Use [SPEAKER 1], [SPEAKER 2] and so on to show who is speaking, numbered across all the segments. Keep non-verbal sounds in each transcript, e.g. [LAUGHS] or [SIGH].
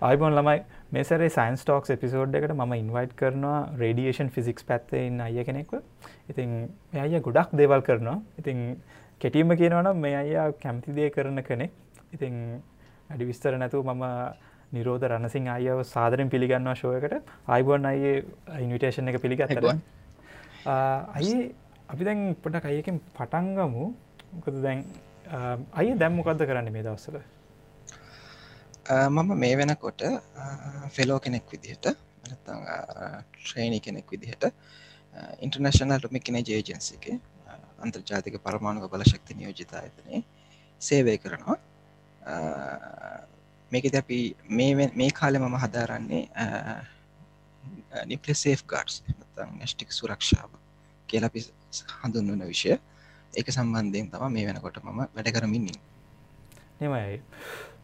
[SPEAKER 1] අයිබොන් ළමයි මේසරේ science talks episode එකට ම ඉන්වයිට් කරනවා රඩියේෂන් ෆිසික්ස් පැත්තෙන් අය කෙනෙක්ව. ඉතින් මේ අය ගොඩක් දේවල් කරනවා. ඉතින් කෙටීම කියනවනම් මේ අයියා කැමතිදේ කරන කෙනෙක්. ඉතින් අඩි විස්තර නැතුව මම නිරෝධ රණසිං අයව සාදරෙන් පිළිගන්නවා ශෝයකට අයිබොන් අයේ ඉන්විටේෂන් එක පිළිගත්තර අයි අපි දැන් පොට අයකින් පටන්ගමු මොකද දැන් අය දැම්මොකක්ද කරන්න මේ දවස්සල
[SPEAKER 2] මම මේ වෙනකොට ෆෙලෝ කෙනෙක් විදිහට ට්‍රේණි කෙනෙක් විදිහට ඉන්ටර්නශනල් ටොමික් කෙන ජේජන්සි එක අන්තර්ජාතික පරමාණුක බල ශක්ති නියෝජිත අයතනය සේවය කරනවා. මේකද අපි මේ කාලෙ මම හදාරන්නේ නිපල සේෆ් ගාඩ්ස් නැස්ටික් සුරක්ෂාව කියලපි හඳුන්වන විෂය. එක සම්බන්ධයෙන් තම මේ වෙනකොට මම වැඩ කරමින්නින්
[SPEAKER 1] නිමයි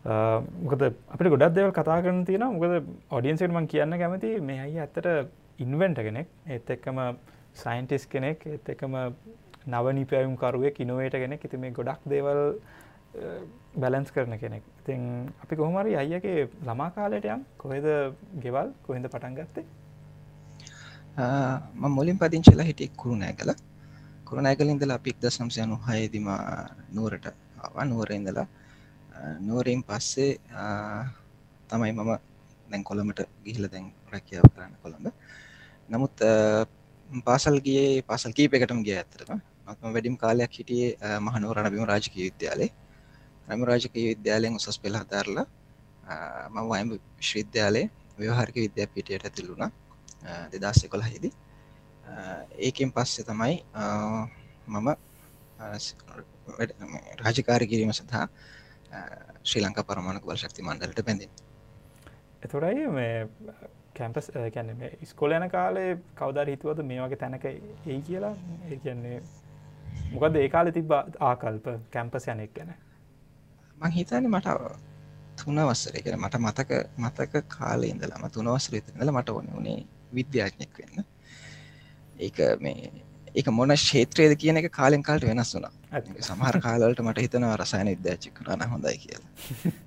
[SPEAKER 1] මොකද අපිට ගොඩක් දෙවල් කතා කරන තියෙන මොකද ඔඩියන්සට මං කියන්න කැමති මේ අයි ඇත්තට ඉන්වෙන්ට කෙනෙක්. ඒත් එක්කම සයින්ටිස් කෙනෙක්. ඒත් එකම නවනි පැයුම් කරුවෙක් ඉනොවේට කෙනෙක්. ඉති මේ ගොඩක් දේවල් බැලන්ස් කරන කෙනෙක්. ඉතින් අපි කොහොමරි අයියගේ ළමා කාලයට යම් කොහෙද ගෙවල්? කොහෙද පටන් ගත්තේ?
[SPEAKER 2] ම මුලින් පදිංචිලා හිටියෙක් කුරුණෑ කළ කුරුණෑ කලින්දල අපික් ද සම්සයනු හයදිම නුවරට නුවර ඉඳලා නුවරින් පස්සේ තමයි මම දැන් කොළමට ගිහිල දැන් රැකියාව කරන්න කොළඹ. නමුත් පාසල් ගියේ පාසල් කීප එකටම ගිය ඇතරම මත්ම වැඩිම් කාලයක් හිටියේ මහනුව රණබිම රාජක විද්‍යාලේ. රම රාජක විද්‍යාලයෙන් උසස් පෙළ හදාරලා මම වයම විශ්වවිද්‍යාලේ ව්‍යවහාරික විද්‍යාපීටයට ඇතිල්ලුණා දෙදස්ස කොළ හිදී ඒකෙන් පස්සේ තමයි මම රාජකාරි කිරීම සඳහා ශ්‍රී ලංකා පරමාණක බල ශක්ති මණ්ඩලට පැඳින්
[SPEAKER 1] එතුරයි මේ කැම්පස් කැන ස්කොල යන කාලේ කවදර හිතුවද මේ වගේ තැනක ඒ කියලා? ඒ කියන්නේ මොකද ඒ කාල තිබ ආකල්ප කැම්පස් යනෙක් ගැන?
[SPEAKER 2] මං හිතන්නේ මට තුන වස්සර කර මට මතක මතක කාලේ ඉඳලම තුනවසර ඉඳල මට ඕන වනේ විද්‍යාඥෙක් වෙන්න. ඒක මේ ඒක මොන ශේත්‍රයද කියන එක කාලෙන් කාලට වෙනස් වුනා සමහර කාලට මට හිතනවා රසායන විද්‍යාචි කරන හොඳයි කියලා. [LAUGHS]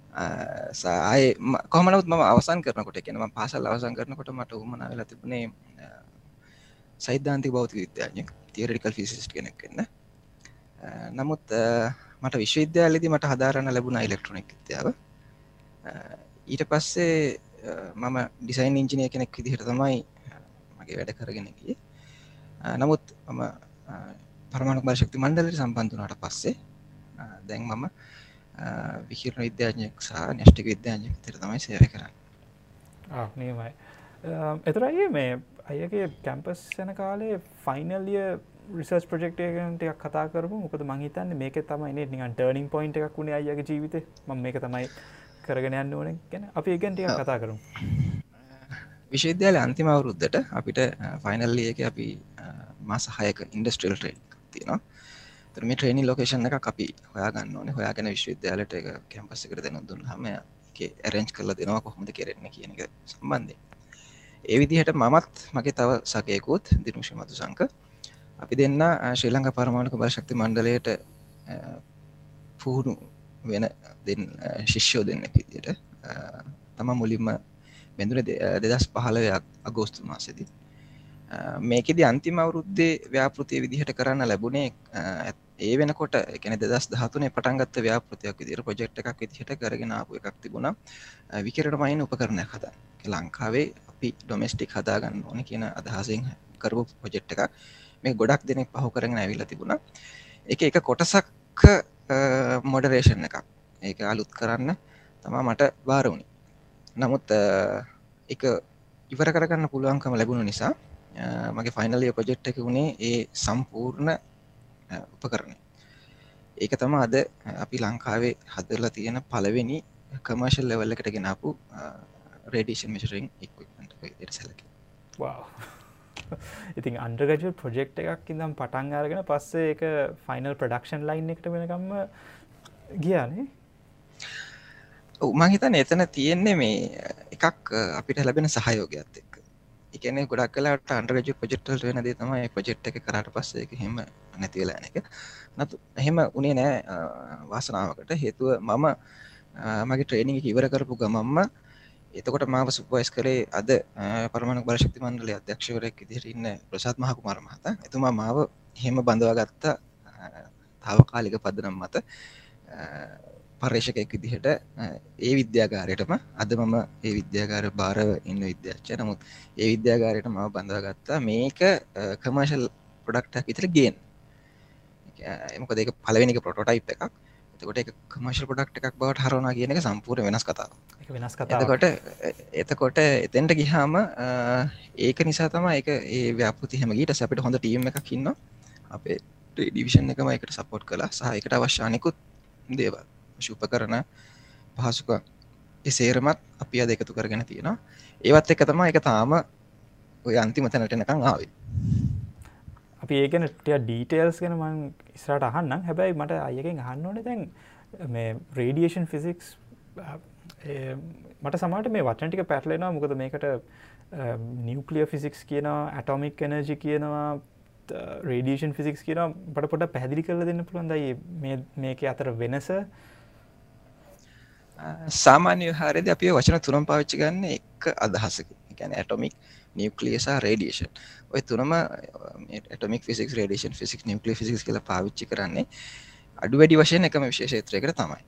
[SPEAKER 2] සාය කොමනත් ම අවසන් කරනකොට කෙනම පාසල් අවසන් කරනකොට මට උමන වෙලා තිබුණේ සෛද්ධාන්ති බෞති විද්‍යාඥ තියරඩිකල් ෆිසිස් කෙනෙක් වෙන්න. නමුත් මට විශ්වවිද්‍යාලදි මට හදාරන්න ලැබුණ ඉලෙක්ට්‍රොනික් විද්‍යාව. ඊට පස්සේ මම ඩිසයින් ඉංජිනය කෙනෙක් විදිහට තමයි මගේ වැඩ කරගෙනගේ නමුත් මම පරමාණු බල ශක්ති මණ්ඩලට සම්බන්ධනට පස්සේ දැන් මම විහිරණ විද්‍යාඥයක් සහ නෙෂ්ටික විද්‍යාඥයක් තර තමයි සේව කරන්න.
[SPEAKER 1] නියමයි. එතරයි මේ අයගේ කැම්පස් යන කාලේ ෆයිනල්ලිය රිසර්ස් ප්‍රජෙක්ටයකට එකක් කතා කරම මොකද මහිතන්න මේක තමයි නිකන් ටර්නිින් පොයින්ට එකක් වුණේ අයගේ ජීවිත. ම මේක තමයි කරගෙන යන්න ඕන. ගැන අපි ඒගැන්ටිය කතා කරමු
[SPEAKER 2] විශවිද්‍යාල අන්තිම අවුරුද්ධට අපිට ෆයිනල්ලිය එක අපි මාසහයක ඉන්ඩස්ට්‍රල් ට්‍රේන් තියෙනවා. තරම ට්‍රේනි ලෝකේෂන් එක අපි හොයාගන්න ඕන. හොයාගෙන විශ්වවිද්‍යාලට එක කැම්පස් එකට දෙන දුන් හම ඇරෙන්ච් කරලා දෙනවා කොහොමද කෙරෙන්න කියන එක සම්බන්ධය ඒ විදිහට මමත් මගේ තව සකයකුත් දිනුෂ මතු සංක අපි දෙන්න ශ්‍රී ලංඟ පරමාණක බල ශක්ති මණ්ඩලයට පුහුණු වෙන දෙන්න ශිෂ්‍යෝ දෙන්න විදියට තම මුලින්ම බැඳුන දෙදස් පහලවයක් අගෝස්තු මාසදී. මේකෙද අන්තිම අවුරුද්දේ ව්‍යාපෘතිය විදිහට කරන්න ලැබුණේ ඒ වෙනකොට එකන දස් දහතුනේ පටන්ගත්ත ව්‍යාපෘතියක් විදිර ප්‍රජෙක්් එකක් විදිහට කරගෙන ආපු එකක් තිබුණා. විකරට මයින් උපකරණය හදා. ලංකාවේ අපි ඩොමස්ටික් හදාගන්න ඕන කියන අදහසිෙන් කරපු පොජෙට් එකක්. මේ ගොඩක් දෙනෙක් පහු කරගෙන ඇවිල්ල තිබුණා. එක එක කොටසක් මොඩරේෂන් එකක්. ඒක අලුත් කරන්න තමා මට බාරවුණි නමුත් එක ඉවර කරගන්න පුළුවන්කම ලැබුණු නිසා මගේ ෆයිනල්ලිය ප්‍රජෙක්් එක වුණේ ඒ සම්පූර්ණ උපකරණය. ඒක තම අද අපි ලංකාවේ හදරලා තියෙන පලවෙනි කමර්ශල් ලෙවල්ල එකට ගෙනපු රේඩිෂන් මිශරිං එක්ට සැලක.
[SPEAKER 1] ඉතින් අන්ඩගජ ප්‍රජෙක්් එකක් ඉදම් පටන් අරගෙන පස්සේ එක ෆයිනල් ප්‍රඩක්ෂන් ලයින් එකට වෙනකම්ම ගියානේ
[SPEAKER 2] උමහිතන එතන තියෙන්නේ මේ එකක් අපිට ලැබෙන සහයෝගයක්ත් එක් එකන ගොඩක් කලාට අන්ඩරජ පොජෙක්ටල් වෙන දේ තමයි පොජෙට් එක කරට පස්සේ එක හෙම නැතිවෙලා එක. නතු එහෙම උනේ නෑ වාසනාවකට. හේතුව මම මගේ ට්‍රේනිං ඉවර කරපු ගමම්ම එතකොට මාව සුපවයිස් කරේ අද පරමණ බලශක්ති මණ්ඩලේ අධ්‍යක්ෂවරයෙක් විදිහට ඉන්න ප්‍රසාත් මහකුමාර මහතා. එතුමා මාව එහෙම බඳවා ගත්තා තාවකාලික පදනම් මත පර්ේෂකයෙක් විදිහට ඒ විද්‍යාගාරයටම අද මම ඒ විද්‍යාගාර භාරව ඉන්න විද්‍යාච්ච නමුත් ඒ විද්‍යාගාරයට මම බඳවා ගත්තා මේක කමර්ශල් පොඩක්ටක් විතර ගෙන් එමක දෙක පලවෙනික පොටෝටයිප් එකක්. එතකොට එක කමර්ශල් පොඩක්ට එකක් බවට හරවනා කියන එක සම්පූර් වෙනස් කතාව
[SPEAKER 1] වෙනස්
[SPEAKER 2] එතකොට එතකොට එතෙන්ට ගිහාම ඒක නිසා තම එක ඒ ව්‍යාපෘති හෙමගේට සැපිට හොඳ ටීම එකක් ඉන්න අපේ ඩිවිෂන් එකම එකට සපෝට් කලා සහයකට අවශ්‍යානකුත් දේවල් ශුප කරන පහසුක එසේරමත් අපි අද එකතු කරගෙන තියෙනවා. ඒවත් එක තමා එක තාම ඔය අන්තිම තැනටනකං ආවේ.
[SPEAKER 1] අපි ඒකන ටිය ඩීටේල්ස් ගෙන මං ඉස්රට අහන්නම්. හැබැයි මට අයකෙන් අහන්න ඕන දැන් මේ රේඩියේෂන් ෆිසික්ස් මට සමට මේ වචනටික පැටලෙනවා. මොකද මේකට නිියවක්ලිය ෆිසික්ස් කියනවා ඇටොමික් එනජි කියනවා රේඩියේෂන් ෆිසික්ස් කියන පට පොට පැදිලි කරල දෙන්න පුළුවන්දයි මේක අතර වෙනස.
[SPEAKER 2] සාමාන්‍ය හාරද අපි වචන තුනම් පාවිච්චි ගන්න එක අදහසක ගැන ඇටොමික් නිියක්ලියසා රේඩියේෂන් ඔය තුනම ටමික් ෆිසික් රේඩේෂන් ෆිසික් නිියක්ලි ෆිසික් කල පාවිච්චි කරන්නේ අඩු වැඩි වශයෙන් එකම විශේෂත්‍රයකට තමයි.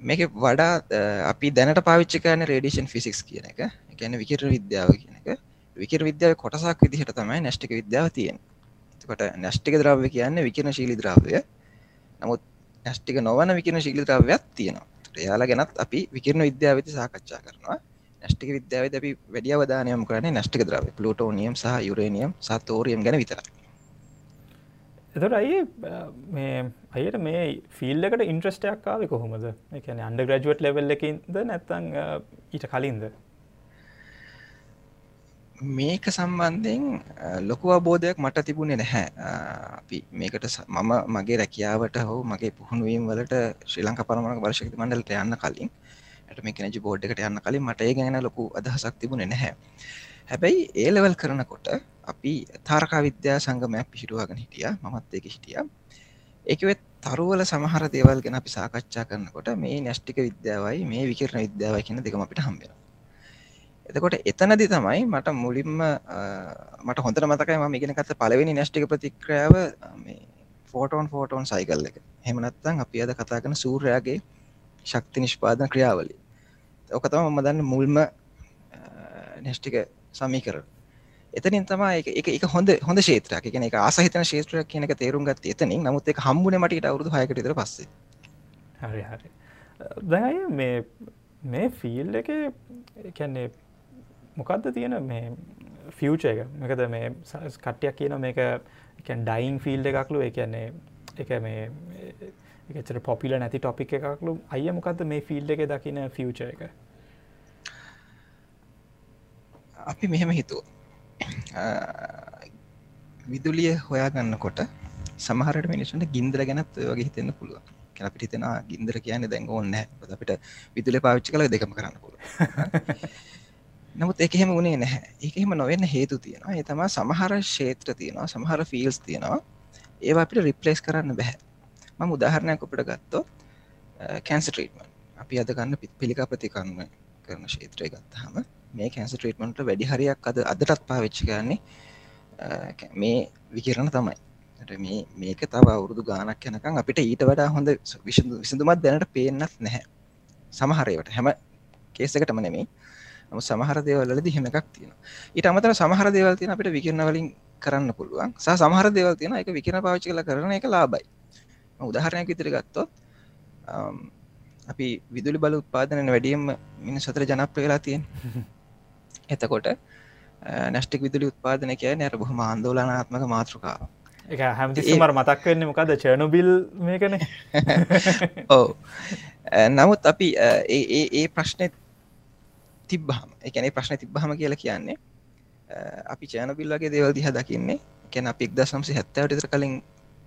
[SPEAKER 2] මේක වඩා අපි දැනට පාවිච්චි කරන රේඩේෂන් ෆිසික්ස් කියන එක. ගැන විකිර විද්‍යාව කියන එක. විකිර විද්‍යාව කොටසක් විදිහට තමයි නැෂ්ටික විද්‍යාව තියෙන කොට නැෂ්ටික ද්‍රව්‍ය කියන්න විකින ශීලි ද්‍රව්‍ය. නමුත් නැෂ්ටික නොවන විකින ශීලි ද්‍රව්‍යයක් තියෙනවා. එයාලා ගැනත් අපි විකිරණ විද්‍යාවති සාකච්ඡා කරනවා. නැෂ්ටික විද්‍යාව අපි වැඩිය අවධානයම කරන්නේ නැෂ්ටික ද්‍රව්‍ය. ප්ලූටෝනියම් සහ යුරේනියම් සහ තෝරියම් ගැන විතරයි.
[SPEAKER 1] එතට අයි මේ අයට මේ ෆිල් එකට ඉන්ට්‍රස්ටයක් ආව කොහොමද? එකන අන්ඩ ග්‍රජුවට් ලෙවල් එකින්ද නැත්තං ඊට කලින්ද?
[SPEAKER 2] මේක සම්බන්ධයෙන් ලොකු අවබෝධයක් මට තිබුණේ නැහැ. අපි මේකට මම මගේ රැකියාවට හෝ මගේ පුහුණුවීම් වලට ශ්‍රී ලංකා පරමාණු වර්ෂක මණ්ඩලට යන්න කලින් ඇටමික් එනජි බෝඩ් එකට යන්න කලින් මට ඒ ගැන ලොකු අදහසක් තිබුණේ නැහැ. හැබැයි ඒලෙවල් කරනකොට අපි තාරකා විද්‍යා සංගමයක් පිහිටුවාගෙන හිටිය මමත් ඒක හිටිය. ඒකවෙත් තරුවල සමහර දේවල් ගැන අපි සාකච්ඡා කරනකොට මේ නැෂ්ටික විද්‍යාවයි මේ විකිරණ විද්‍යාවයි කියන දෙකම අපිට හම්බෙන එතකොට එතනදි තමයි මට මුලින්ම මට හොඳට මතකයි ම ඉගෙන කත පලවෙනි නැෂ්ටික ප්‍රතික්‍රයාව ෆෝටෝන් ෆෝටෝන් සයිකල් එක. හෙමනත්තන් අපි අද කතා කන සූර්යාගේ ශක්ති නිෂ්පාදන ක්‍රියාවලි ඕකතම මම දන්න මුල්ම නැෂ්ටික සමීකර එතනින් තමා එක එක හොඳ හොඳ ශේත්‍රයක් කියන එක ආසහිතන ශේත්‍රයක් කියන එක තේරුම් ගත් එතනින්. නමුත් එක හම්බුන මට අවුදු හයකට ඉතර පස්සේ.
[SPEAKER 1] හරි හරි. දැය මේ මේ ෆිල් එක කැන්නේ මොකක්ද තියෙන මේ ෆියච එක? එකද මේ කට්ටයක් කියන මේක ඩයින් ෆිල්ඩ එකක්ලු එකන්නේ එක මේ එකචර පොපිල නැති ටොපික් එකක්ලු. අය මොකක්ද මේ ෆිල්ඩ එක දකින ෆියච එක?
[SPEAKER 2] අපි මෙහෙම හිතුව විදුලිය හොයාගන්නකොට සමහරට මිනිසුන්ට ගින්දර ගැනත් වගේ හිතෙන්න පුළුවන්. කැන පිට හිතෙන ගින්දර කියන්න දැන් ඕන්න අපිට විදුල පාවිච්චි කල දෙකම කරන්න පුළ නමුත් එකහෙම වුණේ නැහැ. එකහෙම නොවෙන්න හේතු තියෙනවා. ඒ තමා සමහර ශේත්‍ර තියෙනවා සමහර ෆිල්ස් තියෙනවා. ඒවා අපිට රිප්ලේස් කරන්න බැහැ ම උදාහරණයක් අපට ගත්තෝ කැන්ස ට්‍රීටමන් අපි අද ගන්න පිළිකා ප්‍රතිකරන්න කරන ශේත්‍රය ගත්තහම මේ කැන්ස ට්‍රීටමන්ට වැඩි හරියක් අද අදටත් පාවිච්චි කරන්නේ මේ විකිරණ තමයි. මේ මේක තව අවුරුදු ගානක් යනකම් අපිට ඊට වඩා හොඳ විසඳුමත් දැනට පේනත් නැහැ. සමහරයට හැම කේසකටම නෙමේ නම සමහර දේවල්ලද හෙම එකක් තියෙන ඊට අමතර සමහර දේවල් තියෙන අපිට විකිරණ වලින් කරන්න පුළුවන්. සහ සමහර දේවල් තියෙන එක විකිරණ පාවිච්චි කළ කරන එක ලාබයි උදාහරණයක් විතර ගත්තොත් අපි විදුලි බල උත්පාදනන වැඩියම් මිනි සතර ජනප්‍ර වෙලා තියෙන්. [LAUGHS] එතකොට නැස්ටික් විදුලි උත්පාදන කිය නැර බොහම ආන්දෝලනාත්මක මාතෘකාව
[SPEAKER 1] එක හැමතිමර මතක් වෙන්න මොකද චනොබිල් මේකන.
[SPEAKER 2] ඕ නමුත් අපි ඒ ඒ ප්‍රශ්නය තිබ්බහම. එකන ප්‍රශ්න තිබ්බහම කියලා කියන්නේ අපි චෑනබිල්ලගේ දේවල් දිහ දකින්නේ. කැන අපික් දසම්සි හැත්තවට කලින්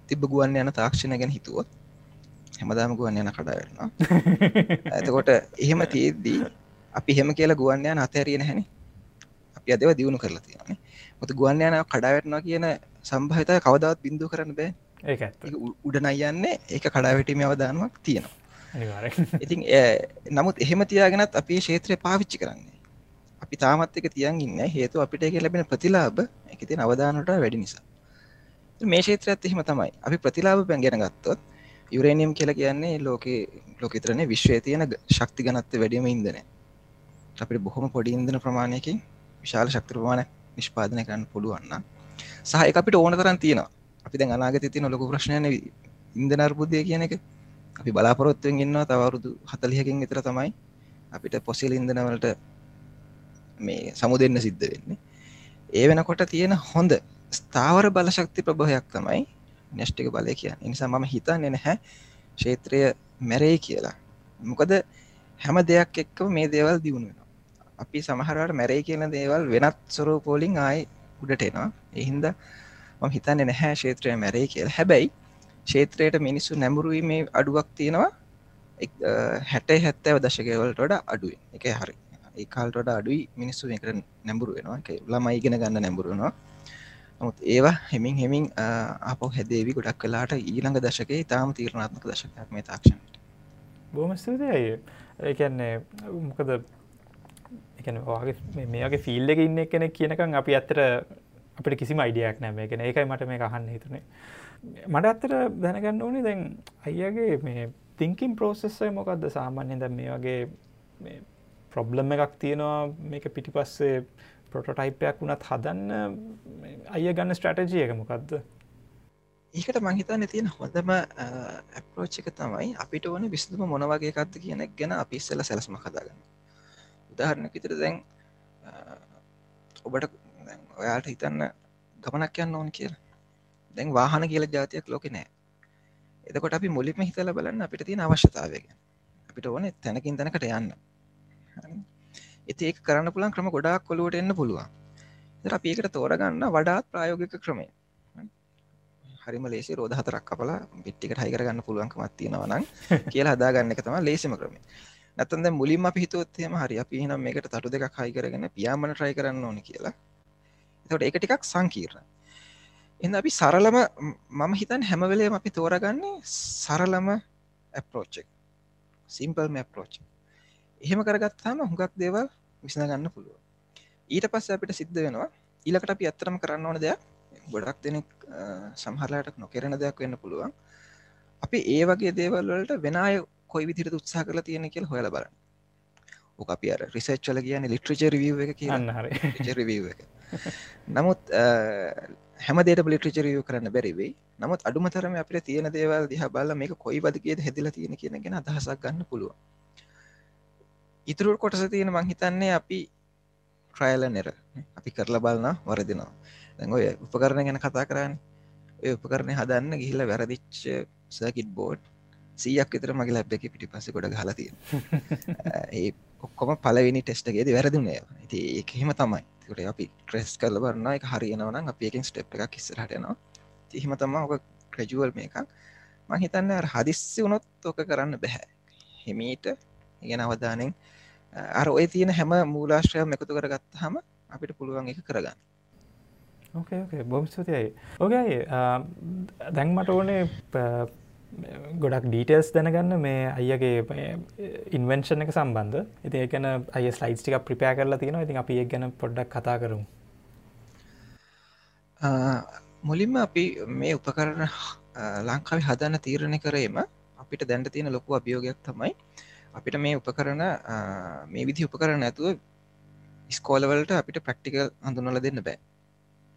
[SPEAKER 2] තිබ ගුවන් යන තාක්ෂණ ගැන හිතුව හැමදාම ගුවන් යන කඩාවෙනවා ඇතකොට [LAUGHS] එහෙම තියද්දී අපි හෙම කියලා ගුවන් යන අතෑරියෙන හැන අපි අදව දියුණු කරලා තියෙන මොත ගුවන් යන කඩාවැටනවා කියන සම්භහිතය කවදවත් බින්දු කරන්න බෑ
[SPEAKER 1] ඒ
[SPEAKER 2] උඩනයි යන්නේ ඒක කඩාවැටීම අවදානුවක් තියෙනවා ඉතින් නමුත් එහෙම තියාගෙනත් අපේ ශේත්‍රය පාවිච්චි කරන්නේ. අපි තාමත් එක තියන් ඉන්න හේතු අපිට එක ලැබෙන ප්‍රතිලාබ එක තිය අවධානට වැඩි නිසා. මේ ශේත්‍රයත් එහෙම තමයි. අපි ප්‍රතිලාබ පැන්ගෙන ගත්තොත් යුරේනියම් කියල කියන්නේ ලෝක ලෝකතරනේ විශ්වය තියෙන ශක්ති ගනත්ත වැඩීම ඉදන අපිට බොහොම පොඩි ඉන්දන ප්‍රමාණයකින් විශාල ශක්ති ප්‍රමාණ නිෂ්පාදනය කරන්න පුළුවන්න සහ එක අපිට ඕන තරන් තියෙනවා. අපි දැන් අනාගත තින ලොක ප්‍රශ්නයන ඉන්දන අර්බුදය කියන එක අපි බලාපොරොත්තුවෙන් ඉන්නවා තවරුදු හතලියකින් විතර තමයි අපිට පොසිල් ඉන්දනවලට මේ සමු දෙන්න සිද්ධ වෙන්නේ. ඒ වෙනකොට තියෙන හොඳ ස්ථාවර බලශක්ති ප්‍රභහයක් තමයි නැෂ්ටික බලය කිය නිසා මම හිතන්නේ නැහැ ක්ෂේත්‍රය මැරේ කියලා. මොකද හැම දෙයක් එක්ක මේ දේවල් දියුණු වෙන අපි සමහරට මැරේ කියන දේවල් වෙනත් සොරෝපෝලිං ආයි උඩට එනවා. එහින්ද ම හිතන්නේ නැහැ ක්ෂේත්‍රය මැරේ කියලා. හැබැයි ක්ෂේත්‍රයට මිනිස්සු නැඹුරුවීමේ අඩුවක් තියෙනවා. හැටේ හැත්තෑව දශකවලට වඩා අඩුවෙන් එක හරි. ඒ කාල්ටට අඩුයි මිනිස්සු එකට නැඹුරු වෙනවා. එක ළමයි ඉගෙන ගන්න නැඹුරුණවා නමුත් ඒවා හෙමින් හෙමින් අප හැදේවි ගොඩක් කලාට ඊළඟ දශකේ තාම තීරණාත්මක දශකයක් මේ තාක්ෂණයට.
[SPEAKER 1] බොහම ස්තුතියි. ඒකන්නේ මොකද එකවාගේ මේගේ ෆිල්ඩ එක ඉන්න කෙනෙක් කියනකම් අපි අත්තර අපිට කිසිම අයිඩියක් නෑ මේ කෙන ඒකයි මට මේ අහන්න හිතුනේ. මට අත්තර දැනගන්න ඕනේ දැන් අයියගේ මේ තිංකින් ප්‍රෝසෙස්සය මොකක්ද සාමාන්‍ය ද මේ වගේ ප්‍රොබ්ලම් එකක් තියෙනවා මේක පිටිපස්සේ පොටටයිපයක් වුණත් හදන්න අය ගන්න ස්ට්‍රටජිය එක මොකක්ද
[SPEAKER 2] ඒකට මංහිතන්න තියෙන හොඳම ඇප්‍රෝච්චක තමයි අපිට ඕන විස්තුම මොනවගේ එකක්ද කියන ගැන අපි ඉස්සල සැලස්ම කදාගන්න උදාහරණ විතර දැන් ඔබට ඔයාට හිතන්න ගමනක් යන්න ඕන කියලා. දැන් වාහන කියල ජාතියක් ලෝක නෑ එතකොට අපි මුලිම හිතල බලන්න අපිට තියෙන අවශ්‍යතාවය අපිට ඕන තැනකින් තැනකට යන්න. ඉති ඒක කරන්න පුළන් ක්‍රම ගොඩක් කොළුවට එන්න පුළුවන්. අපි ඒකට තෝරගන්න වඩාත් ප්‍රායෝගික ක්‍රමය. හරිම ලේසි රෝධ හතරක් කපලා පිට්ටිකට හයි කරගන්න පුළුවන්කමත් තියෙනවනම් [LAUGHS] කියලා හදාගන්න එක තම ලේසිම ක්‍රමේ නැතන්ද මුලින්ම පිහිතුවත්යම හරි අපි නම් මේකට තටු දෙක හයි කරගෙන පියාමන ට්‍රයි කරන්න ඕන කියලා. තට එක ටිකක් සංකීර්ණ එන්න අපි සරලම මම හිතන් හැමවෙලේම අපි තෝරගන්නේ සරලම ඇප්‍රෝච්චක් සිම්පල්ම ඇප්‍රෝච් එහෙම කරගත්තාම හුඟක් දේවල් විසඳගන්න පුළුව ඊට පස්ස අපිට සිද්ධ වෙනවා ඊලකට අපි ඇත්තරම කරන්න ඕන දෙයක් ගොඩක් දෙනෙක් සහරලාට නොකරන දෙයක් වෙන්න පුළුවන්. අපි ඒ වගේ දේවල්වලට වෙනය කොයි විදිරට උත්සා කල තියෙන කියල හොල බලන්න. ඕක අපි අර රිසච්චල කියන ලිට්‍රච රිවිය එක කියන්න රිවිය එක. නමුත් හැමදේට ලිට්‍රචරිය කරන්න බැරිවෙයි නමුත් අඩුමතරම අපිට තියෙන දේවල් දිහ බල මේක කොයි වදගේ හැදිල තියෙන කියන ගෙන අදහසක් ගන්න පුළුවන්. ඉතුරු කොටස තියෙන මංහිතන්නේ අපි ට්‍රයිල නෙර අපි කරලා බලන්න වරදිනවා. දැන් ඔය උපකරණ ගැන කතා කරන්න ඔය උපකරණය හදන්න ගිහිල්ල වැරදිච්ච සකිට් බෝඩ් සීයක් විතර මගේ ලැබ් එක පිටි පස්ස ගොඩ හලතිය [LAUGHS] ඒ ඔක්කොම පලවෙනි ටෙස්ටගේද වැරදුනේ. ඇති ඒහෙම තමයි. ට අපි ට්‍රෙස් කරල බරන්න එක හරියනවන අපි එකින් ස්ටප් එක කිස්සරටනවා තිහිම තම ඕක ක්‍රජුවල් මේ එකක්. මහිතන්න හදිස්සි වුණොත් ඕක කරන්න බැහැ හිමීට ඉගෙන අවධානෙන් අර ඔය තියෙන හැම මූලාශ්‍රයම් එකතු කරගත් හම අපිට පුළුවන් එක කරගන්න.
[SPEAKER 1] ඕකේ බොම් ස්තුතියි. ඕකයි දැන් මට ඕනේ ගොඩක් ඩීටල්ස් දැනගන්න මේ අයගේ ඉන්වර්ෂණ එක සම්බන්ධ. ඉති ඒකන අය ස්ලයිස් ටික ප්‍රිපෑ කරලා තියෙන ඉතින් අපි ඒ ගැන පොඩ්ඩක් කතා කරමු.
[SPEAKER 2] මුලින්ම අපි මේ උපකරණ ලංකාවි හදන්න තීරණය කරේම අපිට දැන්ට තියෙන ලොකු අභියෝගයක් තමයි අපිට මේ උපකරන මේ විදි උපකරන ඇතුව ස්කෝලවලට අපිට ප්‍රක්ටිකල් හඳුනල දෙන්න බෑ.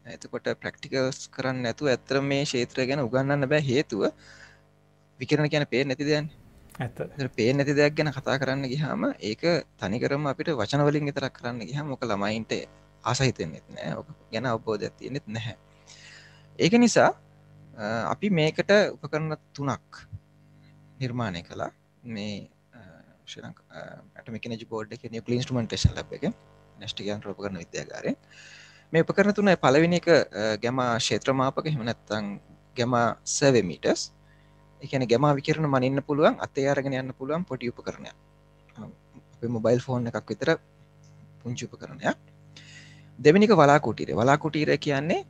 [SPEAKER 2] ඇතකොට ප්‍රක්ටිකල්ස් කරන්න ඇතු ඇතර මේ ශේත්‍රය ගැන උගන්නන්න බෑ හේතුව විකරන කියන පේ නැති දයන් පේ නැති දෙයක් ගැන කතා කරන්න ගිහාම ඒක තනිකරම අපිට වචනවලින් තරක් කරන්න ගිහ මොක ළමයින්ට ආසහිතෙන්නෙත් නෑ. ඕක ගැන අවබෝධ තියෙනෙත් නැහැ. ඒක නිසා අපි මේකට උපකරන තුනක් නිර්මාණය කලා මේ නජ බෝඩ් එක නිය ලින්ස්ටමටේෂන් ලබ එක නැස්ටිකයන් රෝපකරන විද්‍යාගාරය මේ උපකරන තුන පලවෙනි එක ගැම ශේත්‍රමාපක හිමනැත්තං ගැම සැවමීටස් එකන ගැම විකරන මනින්න පුළුවන් අතේ අරගෙන යන්න පුළුවන් පොටි උපකරණය මොබයිල් ෆෝන් එකක් විතර පුංචි උපකරණයක්. දෙමිනික වලාකුටීර. වලාකුටීර කියන්නේ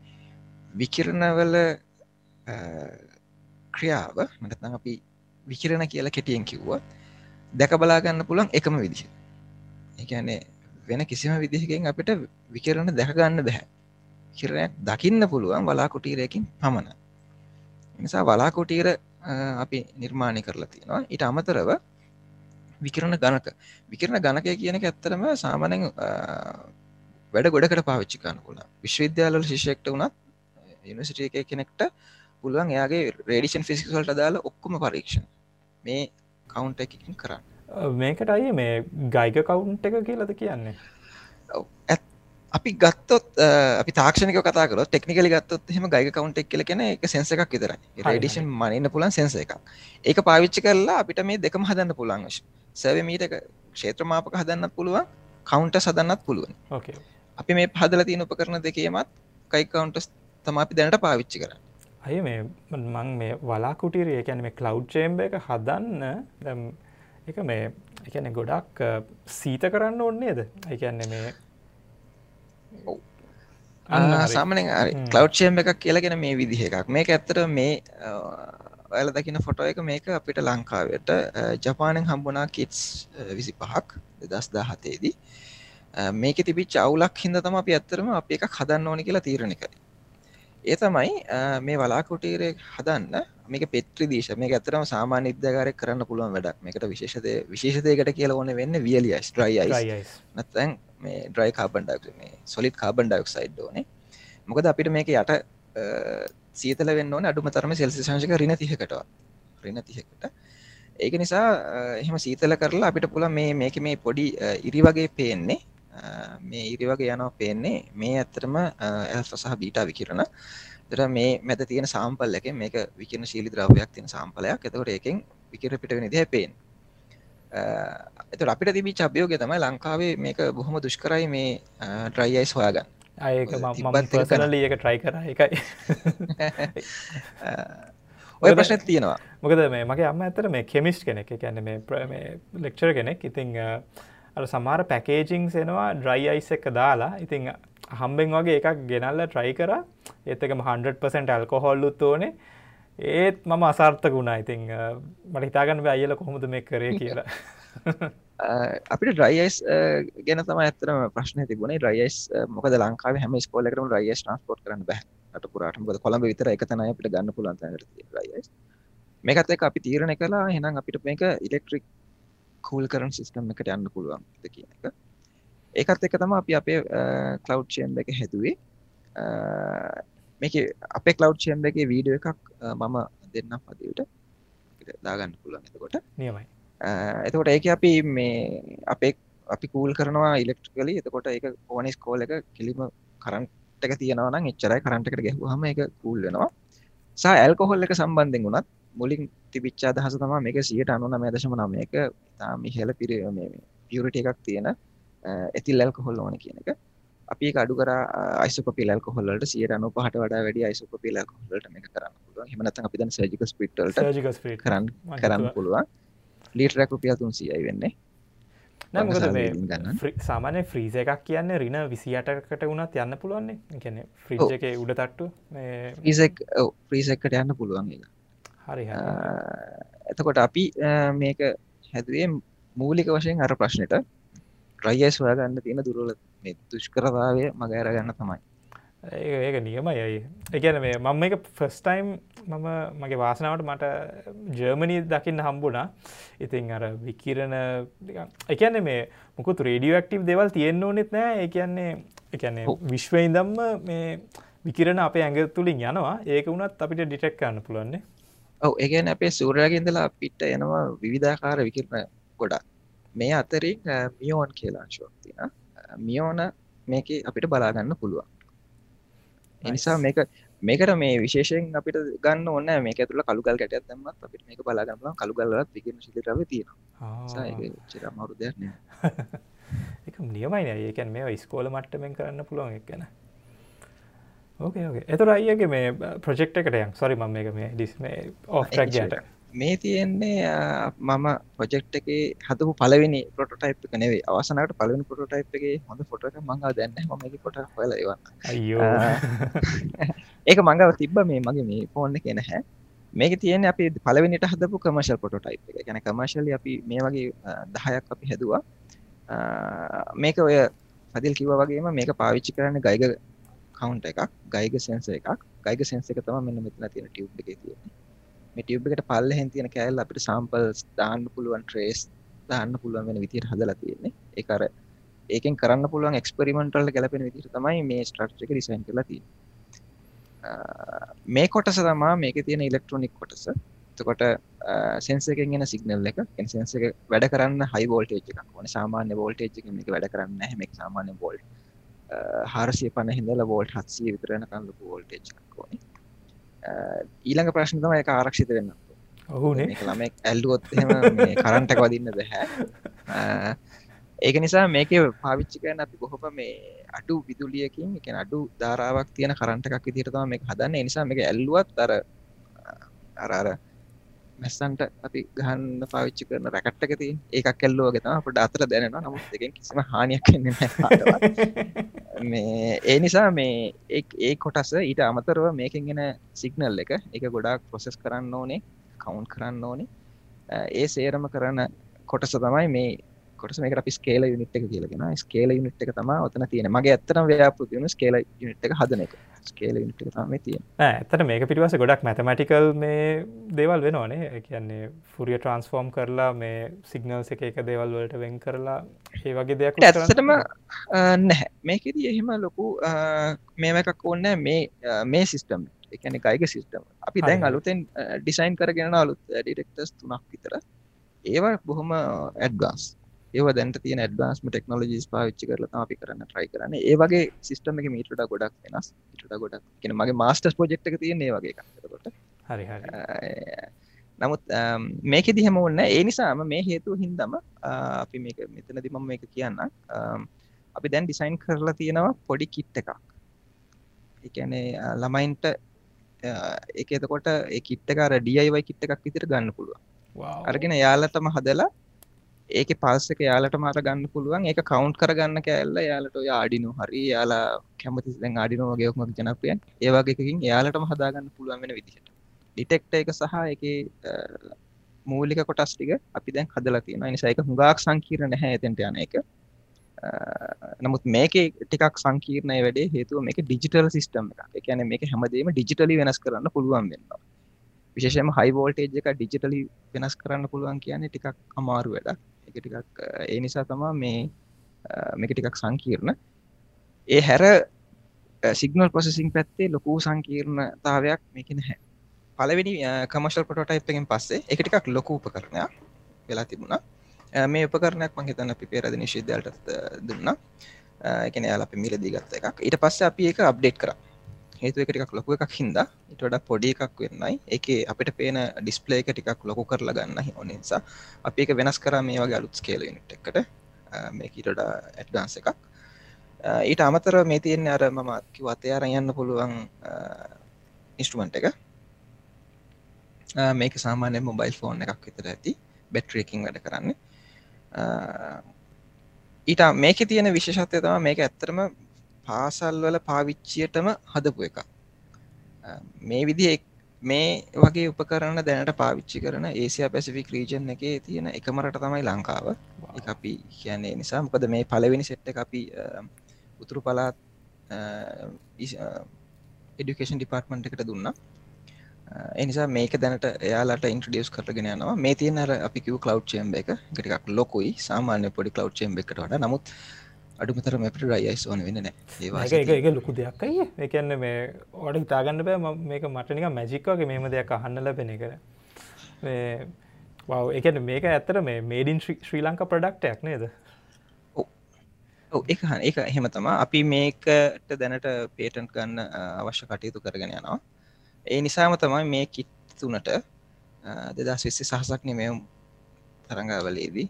[SPEAKER 2] විකිරණවල ක්‍රියාව මටතන් අපි විකිරණ කියලා කෙටියෙන් කිව්වා දැක බලාගන්න පුළන් එකම විදිහ. එකනේ වෙන කිසිම විදිහකින් අපිට විකිරණ දැකගන්න බැහැ. කිරණයක් දකින්න පුළුවන් වලාකුටීරයකින් පමණ නිසා වලාකුටීර අපි නිර්මාණය කරලා තියෙනවා. ඊට අමතරව විකිරණ ගණක. විකිරණ ගණකය කියනක ඇත්තරම සාමනෙන් වැඩ ගොඩකට පාවිච්චි කන්න පුළ විශ්වවිද්‍යාලල ශිෂයෙක්ට වුණත් යනිසිටිය එක කෙනෙක්ට පුළුවන් එයාගේ රේඩිෂන් ෆිසිකල්ට දාලා ඔක්කොම පරීක්ෂණ. මේ කවුන්් එකකින් කරන්න.
[SPEAKER 1] මේකට අය මේ ගයික කවුන්් එක කියලද කියන්නේ
[SPEAKER 2] අපි ගත්තොත් අපි තාක්ෂණක කතාකර ටෙක්නිකලි ගත්තොත් හෙම ගයික කවුන්් එක් කියල කෙන එක සෙන්ස එකක් විතරයි. රඩිෂන් මනන්න පුලන් සෙන්ස එකක්. ඒක පාවිච්චි කරලා අපිට මේ දෙකම හදන්න පුළන් සැව මීට ක්ෂේත්‍රමාපක හදන්නත් පුළුවන් කවුන්ට සදන්නත් පුළුවන්. අපි මේ පහදල තියෙන උපකරන දෙකේමත් කයිකවුන්ටස් තම අපි දැනට පාවිච්චි කර
[SPEAKER 1] අය මේ මං මේ වලාකුටිරිය එකැන මේ කලව් චේම්බ එක හදන්න එක මේ එකන ගොඩක් සීත කරන්න ඕන්නේද එකන්නේ මේ
[SPEAKER 2] සාමනෙන් කලව්ෂයම් එකක් කියලගෙන මේ විදිහ එකක්. මේක ඇත්තර මේ ඔයාල දකින ෆොටෝ එක මේක අපිට ලංකාවට ජපානෙන් හම්බුනා කිට්ස් විසි පහක් දස් දා. හතේදී මේක තිබිච් අවුලක් හිද තම අපි ඇත්තරම අප එකක් හදන්න ඕනි කියලා තීරණ කරේ ඒ තමයි මේ වලාකුටීරය හදන්න මේක පෙත්‍රි දීශ. මේ ඇතරම සාමාන්‍ය ඉදගාරය කරන්න පුළුවන් වැඩක්. මේකට විශේෂතය විශේෂතයකට කියල ඕන වෙන්න වියලියස් ්‍රයි නතැන් මේ ඩ්‍රයි කාබන්ඩක් මේ සොලිත් කාබන් ඩක් සයිඩ් ඕනේ. මොකද අපිට මේක යට සීතල වෙන්න ඕන. අඩුම තරම සෙල්සි සංශක රින තිහකට රින තිහකට. ඒක නිසා එහෙම සීතල කරලා අපිට පුළ මේ මේක මේ පොඩි ඉරි වගේ පේන්නේ මේ ඉරි වගේ යනවා පේන්නේ. මේ ඇත්තරම ඇල්ෆ සහ බීටා විකිරණ. තර මේ මැද තියෙන සාම්පල් එක මේක විකින ශීලි ද්‍රවයක් තියෙන සාම්පලයක් එතකොට එකෙන් විකිර පිට වෙන දිහ පේෙන් එත අපිට තිබි චබයෝග තමයි ලංකාවේ මේක බොහොම දුෂ්කරයි මේ ඩ්‍රයියිස් හොයාගන්න.
[SPEAKER 1] අයක මම ඒක ට්‍රයි කර. එකයි
[SPEAKER 2] ඔය ප්‍රශ්න තියෙනවා.
[SPEAKER 1] මොකද මේ මගේ අම්ම ඇතර මේ කෙමිස්් කෙනෙක්. ගැන්න මේ ලෙක්චර කෙනෙක්. ඉතිං අ සමාර පැකේජිං සෙනවා ඩ්‍රයි අයිස් එක දාලා ඉතිං හම්බෙන් වගේ එකක් ගෙනල්ල ට්‍රයි කර. ඒත්තකම 100% ඇල්කොහොල්ලුත් ඕනේ. ඒත් මම අසාර්ථක වුණා. ඉතිං මට හිතාගන්න අයල කොහොමද මේ කරේ කියලා. [LAUGHS]
[SPEAKER 2] අපිට ඩ්‍රයිස් ගැන තම ඇතරම ප්‍රශ්න තිබුණේ. ඩ්‍රයිස් මොකද ලංකාව හැම ස්කෝලකරම ඩයිස් ට්‍රන්ස්පෝට් කරන බැහ ට පුරට. මොද කොළඹ විතර එකතනය අපිට ගන්න පුලන්ත ඩයිස් මේකත් එක අපි තීරණ කලා හෙනම් අපිට මේක ඉලෙක්ට්‍රික් කූල් කරන සිස්ටම් එකට යන්න පුළුවන් කියන එක. ඒකත් එක තම අපි අපේ කලව්ෂයන් එක හැදුවේ. මේක අපේ කලව්ෂයන් එක වීඩියෝ එකක් මම දෙන්න පදට දාගන්න පුළුවන් එතකොට.
[SPEAKER 1] නියමයි.
[SPEAKER 2] එතකොට ඒක අපි මේ අපේ අපි කූල් කරනවා ඉලෙක්ට්‍රිකලි එතකොට ඒක ඕනි ස්කෝල එක කිලිම කරන්ට එක තියෙනවන එච්චරයි කරන්ටකට ගැහුහම එක කූල් වෙනවා. සා ඇල්කොහොල් එක සම්බන්ධෙන් වුණත් මුලින් තිබිච්චා දහස තම මේක සියට අනුන මේදශම නම එක තාම ඉහල පිර පියුරට එකක් තියෙන ඇතිල් ඇල්කොහොල් ඕන කියන එක. අපි අඩු කර අයිසකොපි ලල්කොහොල්ලට සියට අනු පහට වඩා වැඩි අයිසකොපි ලල්කොහොල්ලට මේ කරන්න පුළුවන්. හමනත අපි සජික ස්පිට්ට කරන්න කරන්න පුළුවන්. ලීටරැක් රුපියල් තුන්සියයි වෙන්නේ.
[SPEAKER 1] සාමානය ෆ්‍රීස එකක් කියන්න රින විසියටකට වුණත් යන්න පුළුවන්නේ. ගැන ෆ්‍රීජ එක උඩ තට්ටු
[SPEAKER 2] ෆ්‍රීසක්කට යන්න පුළුවන්
[SPEAKER 1] හරි
[SPEAKER 2] එතකොට අපි මේක හැදුවේ මූලික වශයෙන් අර ප්‍රශ්නයට රයිස් හොයාගන්න තියෙන දුරල දුෂ්කරතාවය මගෑර ගන්න තමයි.
[SPEAKER 1] ඒක නියමයි. එකන මේ මම එක ෆස්ටයිම් මම මගේ වාසනාවට මට ජර්මණී දකින්න හම්බුණා. ඉතින් අර විකිරණ එකන්නේ මේ මොකුත් රේඩියෝක්ටව් දෙවල් තියෙන්න්න ඕනෙත් නෑ. ඒකන්නේ එකන්නේ විශ්වයින්දම්ම මේ විකිරණ අපේ ඇඟ තුළින් යනවා. ඒක වුණත් අපිට ඩිටෙක් කරන්න පුළුවන්නේ
[SPEAKER 2] ඔව ඒගැන අපේ සූරයගෙන්දලා පිට්ට එනවා විවිධාකාර විකිරණ ගොඩක්. මේ අතරින් මියෝන් කියලාංශුවක් තින මියෝන මේක අපිට බලාගන්න පුළුවන්. එනිසා මේක මේකට මේ විශේෂයෙන් අපිට ගන්න ඕන්න මේක තුළ කළුගල් කැට ඇත්තමත් අපිට මේක බලාගන්න කළුගල්ලත් විගෙන ශිලිරව තියෙනවා. චර මරු දෙයක්න
[SPEAKER 1] එක [LAUGHS] නියමයින ඒකැන් මේ ස්කෝල මට්ටමෙන් කරන්න පුළුවන් එක් ගැන ඕකේ ඕකේ එතුර අයගේ මේ ප්‍රජෙක්් එකටයන් සොරි මම එක මේ ඩිස්මේ ඕෆ්ටක්
[SPEAKER 2] මේ තියෙන්නේ මම පොජෙක්් එක හදපු පලවෙනි පොටටයිප් එක නෙවේ අවසනට පලවෙනි පොටටයිප් එක හොඳ ෆොට මඟ දෙන්න ම පොට හලවන්න ඒක [LAUGHS] මඟව තිබ්බ මේ මගේ මේ ෆෝන්න කියෙන හැ මේක තියෙන අපි පලවෙනිට හදපු කමර්ශල් පොටෝටයිප් එක. ගැන කමර්ශලි අපි මේ වගේ දහයක් අපි හැදවා. මේක ඔය පදිල් කිව වගේම මේක පාවිච්චි කරන්න ගයිග කවුන්ට එකක් ගයිග සෙන්ස එකක්. ගයිග සෙන්ස එක තම මෙන්න මෙතන තියෙන ටියුබ් එක තියෙන මේ ටියුබ් එකට පල්ල හෙන් තියෙන කෑල් අපිට සම්පල් දාන්න පුළුවන් ට්‍රේස් දාන්න පුළුවන් වෙන විදිහට හදලා තියෙන්නේ. ඒක අර ඒකෙන් කරන්න පුළුවන් එක්ස්පෙරිමෙන්ටල් ගැලපෙන විදිහට තමයි මේ ස්ට්‍රක්චර් එක ඩිසයින් කරලා තියෙන්නේ. මේ කොටස තමා මේක තියෙන ඉලෙක්ට්‍රොනික් කොටස. එතකොට සෙන්ස එකෙන් එන සිගනල් එක. සෙන්ස එක වැඩ කරන්න හයි වෝල්ටේජ් එකක් ඕන. සාමාන්‍ය වෝල්ටේජ් එක එක වැඩ කරන්න හැමෙක් සාමාන්‍ය වෝල්ට් හාරසිය පන හිදල වෝල්ට් හත්සිය විතරනකන් ලොකු වෝල්ටේජ් එකක් ඕනේ. ඊළඟ ප්‍රශ්න තම එක ආරක්ෂිත වෙන්න.
[SPEAKER 1] ඔහුනේ
[SPEAKER 2] ළමෙක් ඇල්ලුවොත් කරන්ටක් වදින්න බැහැ ඒක නිසා මේක පාවිච්චි කරන අපි කොහොම මේ අඩු විදුලියකින් එක අඩු ධාරාවක් තියෙන කරන්ට එකක් විදිරතම මේ හදන්න. නිසා මේක ඇල්ලුවත් අර අරර මැස්සන්ට අපි ගහන්න පාවිච්චි කරන රැකට්ටක තිය ඒකක් කැල්ලෝ ගෙතම අපට අතර දැනෙනවා. නමුත් දෙකින් කිසිම හානියක් [LAUGHS] මේ ඒ නිසා මේ ඒ කොටස ඊට අමතරව මේකින් ගෙන සිගනල් එක එක ගොඩාක් ප්‍රොසෙස් කරන්න ඕනේ කවුන්් කරන්න ඕනේ. ඒ සේරම කරන කොටස තමයි මේ කොටස මේක අපි ස්කේල යුනිට් එක කියලගෙන ස්කේල යුනිට් එක තම ඔතන තියෙන මගේ ඇත්තන ව්‍යාපෘතියුණු ස්කේල යුනිට් එක හදන එක. ස්කේල යුනිට් එක තම තියෙන
[SPEAKER 1] ඇත්තට මේක පිටිවස ගොඩක් මැතමටිකල් මේ දේවල් වෙනවානේ. කියන්නේ ෆුරිය ට්‍රන්ස්ෆෝර්ම් කරලා මේ සිගනල්ස එක එක දේවල් වලට වෙන් කරලා ඒ වගේ දෙයක්
[SPEAKER 2] ඇත්තටම නැහැ. මේකෙදී එහෙම ලොකු මේම එකක් ඕන්න මේ මේ සිිස්ටම් එකන ගයික සිිස්ටම් අපි දැන් අලුතෙන් ඩිසයින් කරගෙන අලුත් ඩිටෙක්ටස් තුනක් විතර ඒවා බොහොම ඇඩ්ගස් ඒව දැන්ට තියෙන ඇඩ්වාන්ස්ම ටෙක්නෝලජිස් පාවිච්චි කරලා අපි කරන්න ට්‍රයි කරන්න. ඒ වගේ සිස්ටම එක මීටට ගොඩක් වෙනස් ඉට ගොඩක් කියෙන මගේ මාස්ටස් පෝජෙක්් තියන්නේ වගේ කකොට
[SPEAKER 1] හරි
[SPEAKER 2] නමුත් මේක දිහම ඔන්න ඒ නිසාම මේ හේතුව හින්දම අපි මේක මෙතන දිමම මේක කියන්න අපි දැන් ඩිසයින් කරලා තියෙනවා පොඩි කිට් එකක්. එකනේ ළමයින්ට එක එතකොට කිට්ටකාර ඩියයිවයි කිට්ට එකක් විතර ගන්න පුළුව අරගෙන යාලටම හදලා ඒක පල්සක යාලට මට ගන්න පුළුවන්. ඒක කවුන්් කරගන්න කෑල්ල යාලට ඔය ආඩිනු හරි යාලා කැමති දැන් ආඩිනෝ වගේක්ම ජනපියන් ඒවාගේකින් යාලටම හදාගන්න පුළුවන් වෙන විදිහට. ඩිටෙක්ට එක සහ එක මූලික කොටස් ටික අපි දැන් හදලා තියෙන නිසායික හුඟක් සංකීරණ නැහැ එතෙන්ට යන එක. නමුත් මේක ටිකක් සංකීර්ණය වැඩේ හේතුව මේක ඩිජිටල් සිස්ටම් එක එකන මේක හැමදේම ඩිජිටලි වෙනස් කරන්න පුළුවන් වෙන්නවා විශේෂම හයි වෝල්ටේජ් එක ඩිජිටලි වෙනස් කරන්න පුළුවන් කියන්නේ ටිකක් අමාරු වැඩක්. එක ටිකක් ඒ නිසා තමා මේ මේක ටිකක් සංකීර්ණ. ඒ හැර සිගනල් පොසසිං පැත්තේ ලොකු සංකීර්ණතාවයක් මේක නැහැ. පලවෙනි කමශල් පොටයිප් එකෙන් පස්සේ එක ටිකක් ලොකු උපකරණයක් වෙලා තිබුණා. මේ උපකරණයක් මං හිතන්න අපි පෙරද නිශිද්‍යල්ට දුන්න. එකන යාල අපි මිලදී ගත්ත එකක්. ඊට පස්ස අපි එක අප්ඩේට් කර. හේතු එක ටිකක් ලොකු එකක් හින්ද ඉට වඩා පොඩි එකක් වෙන්නයි. එක අපිට පේන ඩිස්පලේ එක ටිකක් ලොකු කරලා ගන්න ඕන නිසා. අපි එක වෙනස් කර මේ වගේ අලුත් ස්කේල නිට් එකට. මේකීටඩ ඇඩ්ඩාන්ස එකක්. ඊට අමතර මේ තියෙන්නේ අර මම කිව අතේ අර යන්න පුළුවන් ඉස්ටමන්ට් එක. මේක සාමාන්‍ය මොබයිල් ෆෝන් එකක් විතර ඇති. බැට්‍රේකින් වැඩ කරන්න. ඊට මේක තියෙන විශේෂත්වය තම මේක ඇත්තරම පාසල් වල පාවිච්චියටම හදපු එක මේ විදි මේ වගේ උපකරන්න දැනට පාවිච්චි කරන ඒසියා පැසිෆික් රීජන් එක තියෙන එකමරට තමයි ලංකාව. අපි කියන්නේ නිසා. මොකද මේ පලවෙනි සෙට්ට අපි උතුරු පලාත් එඩිකේෂන් ඩිපාර්ට්මන්ට් එකට දුන්න. එනිසා මේක දැනට එයාලට ඉන්ට්‍රඩියස් කරගෙන යනවා. මේ තියනර අපි කිව කලව් චේම්බ එක. ගටිකක් ලොකුයි. සාමාන්‍ය පොඩි කලව් චේම්බ එකට නමුත් අඩුමතර මැපට රයිස් ඕන වෙන
[SPEAKER 1] ඒක ලොකු දෙයක් අයි එකන්න මේ ඕඩ හිතාගන්න බෑ මේක මටනික මැජික්වගේ මේම දෙයක් අහන්න ලබෙන කර එකන මේක ඇත්තර මේ මේඩින් ශ්‍රී ලංක ප්‍රඩක්ටයක් නේද?
[SPEAKER 2] එක එක එහෙම තමා අපි මේකට දැනට පේටන්් ගන්න අවශ්‍ය කටයුතු කරගෙන යනවා. ඒ නිසාම තමයි මේ කිට් තුනට දෙදස් විස්සි සහසක් නෙමෙම් තරඟවලේදී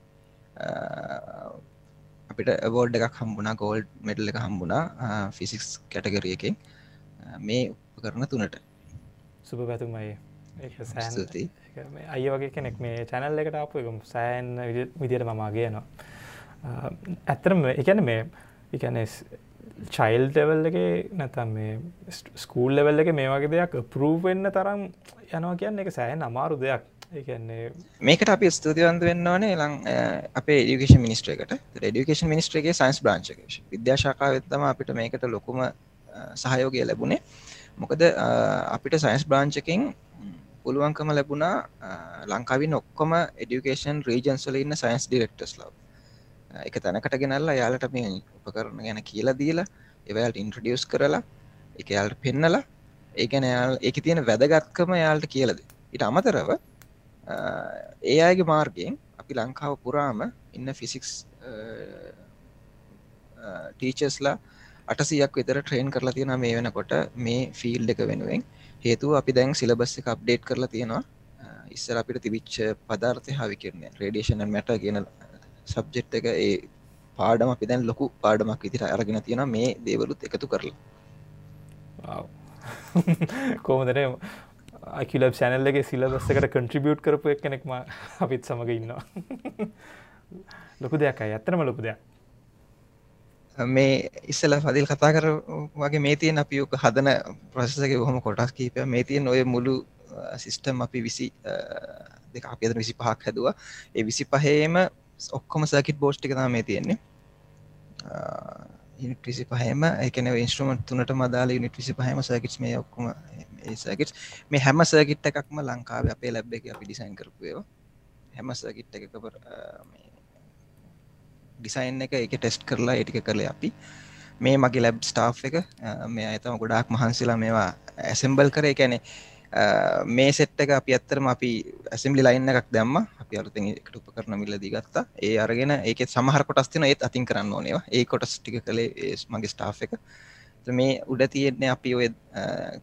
[SPEAKER 2] අපිට බෝඩ් එකක් හම්බුණා ගෝල්ඩ් මෙටල් එක හම්බුණා ෆිසික්ස් කැටගරිය එකෙන් මේ උපකරන තුනට.
[SPEAKER 1] සුභ පැතුමයි ස්තුති අය වගේ කෙනෙක් මේ චැනල් එකට අප එක සෑන් විදියට මමා කියනවා ඇත්තරම එකන මේ එකන චයිල් ටෙවල් එක නැතම් මේ ස්කූල් ලෙවල් එක මේ වගේ දෙයක් පරූවෙන්න තරම් යනවා කියන්න එක සෑහන් අමාරු දෙයක්
[SPEAKER 2] මේකට අපි ස්තුතිවන්ත වෙන්න ඕනේ ලං අපේ ඩියුකේෂන් මිනිස්ට්‍රේකට ඩියුකේෂන් මිනිස්ට්‍රේගේ සයින්ස් බ්‍රාංචක විද්‍යාශාකාවත්තම අපිට මේකට ලොකුම සහයෝගය ලැබුණේ. මොකද අපිට සයින්ස් බ්‍රාංචකින් පුළුවන්කම ලැබුණා ලංකාවින් ඔක්කොම එඩියුකේෂන් රීජන්ස්වල ඉන්න සයින්ස් ඩිරෙක්ටස් ලව්. එක තැනකට ගෙනල්ලා යාලට මේ උපකරන ගැන කියලා දීලා එවයාලට ඉන්ට්‍රඩියස් කරලා එක යාලට පෙන්නලා ඒකන යාල් එක තියෙන වැදගත්කම යාල්ට කියලද ඉට අමතරව ඒ අයගේ මාර්ගයෙන් අපි ලංකාව පුරාම ඉන්න ෆිසික්ස් ටීචස්ලා අටසියක් විතර ට්‍රේන් කරලා තියෙන මේ වෙනකොට මේ ෆිල් එක වෙනුවෙන්. හේතුව අපි දැන් සිලබස් එක අප්ඩේට් කරලා තියෙනවා. ඉස්සර අපිට තිබිච්ච පදාර්ථය හවි කරන්නේ රේඩියේෂන් මැට කියන සබ්ජෙක්් එක ඒ පාඩම අපි දැන් ලොකු පාඩමක් විදිට අරගෙන තියෙන මේ දේවලුත් එකතු කරලා. [LAUGHS]
[SPEAKER 1] කෝමදන අකිලබ් සැනල්ලගේ සිලබස්සකට කන්ට්‍රිබියට් කරපු එක් කෙනෙක්ම අපිත් සමඟ ඉන්නවා. ලොකු දෙයක් අයි. ඇත්තනම ලොකු දෙයක්.
[SPEAKER 2] මේ ඉස්සල පදිල් කතා කර වගේ මේ තියෙන් අපි ඕක හදන ප්‍රසසක බොහොම කොටස් කීපය මේ තියෙන් ඔය මුළු සිිස්ටම් අපි විසි දෙක අපිද විසි පහක් හැදවා. ඒ විසි පහේම ඔක්කොම සැකිට බෝස්්ටික මේ තියෙන්නේ. යුනිට විසි පහම එකන ඉන්ස්ට්‍රමට තුනට මදාල යුනිට විසි පහම සැකිට් මේ ඔක්කොම සැකිට් මේ හැම සර්කිට් එකක්ම ලංකාව අපේ ලැබ් එක අපි ඩිසයින් කරපුයව හැම සර්කිට් එක ඩිසයින් එක එක ටෙස්ට් කරලා ඒටික කරල අපි. මේ මගේ ලැබ් ස්ටාෆ් එක මේ අතම ගොඩාක් මහන්සිලා මේවා ඇසෙම්බල් කර. එකැනෙ මේ සෙට් එක අපි ඇත්තරම අපි ඇසම්ලි ලයින්න එකක් දැම්ම. අපි අලුතෙන් එකට උප කරන මිල්ල දිගත්තා. ඒ අරගෙන ඒක සමහර කොටස්තින ඒත් අතින් කරන්න ඕනේවා ඒ කොටස් ටික කළේ මගේ ස්ටාෆ් එක. මේ උඩ තියෙන්නේ අපි ඔය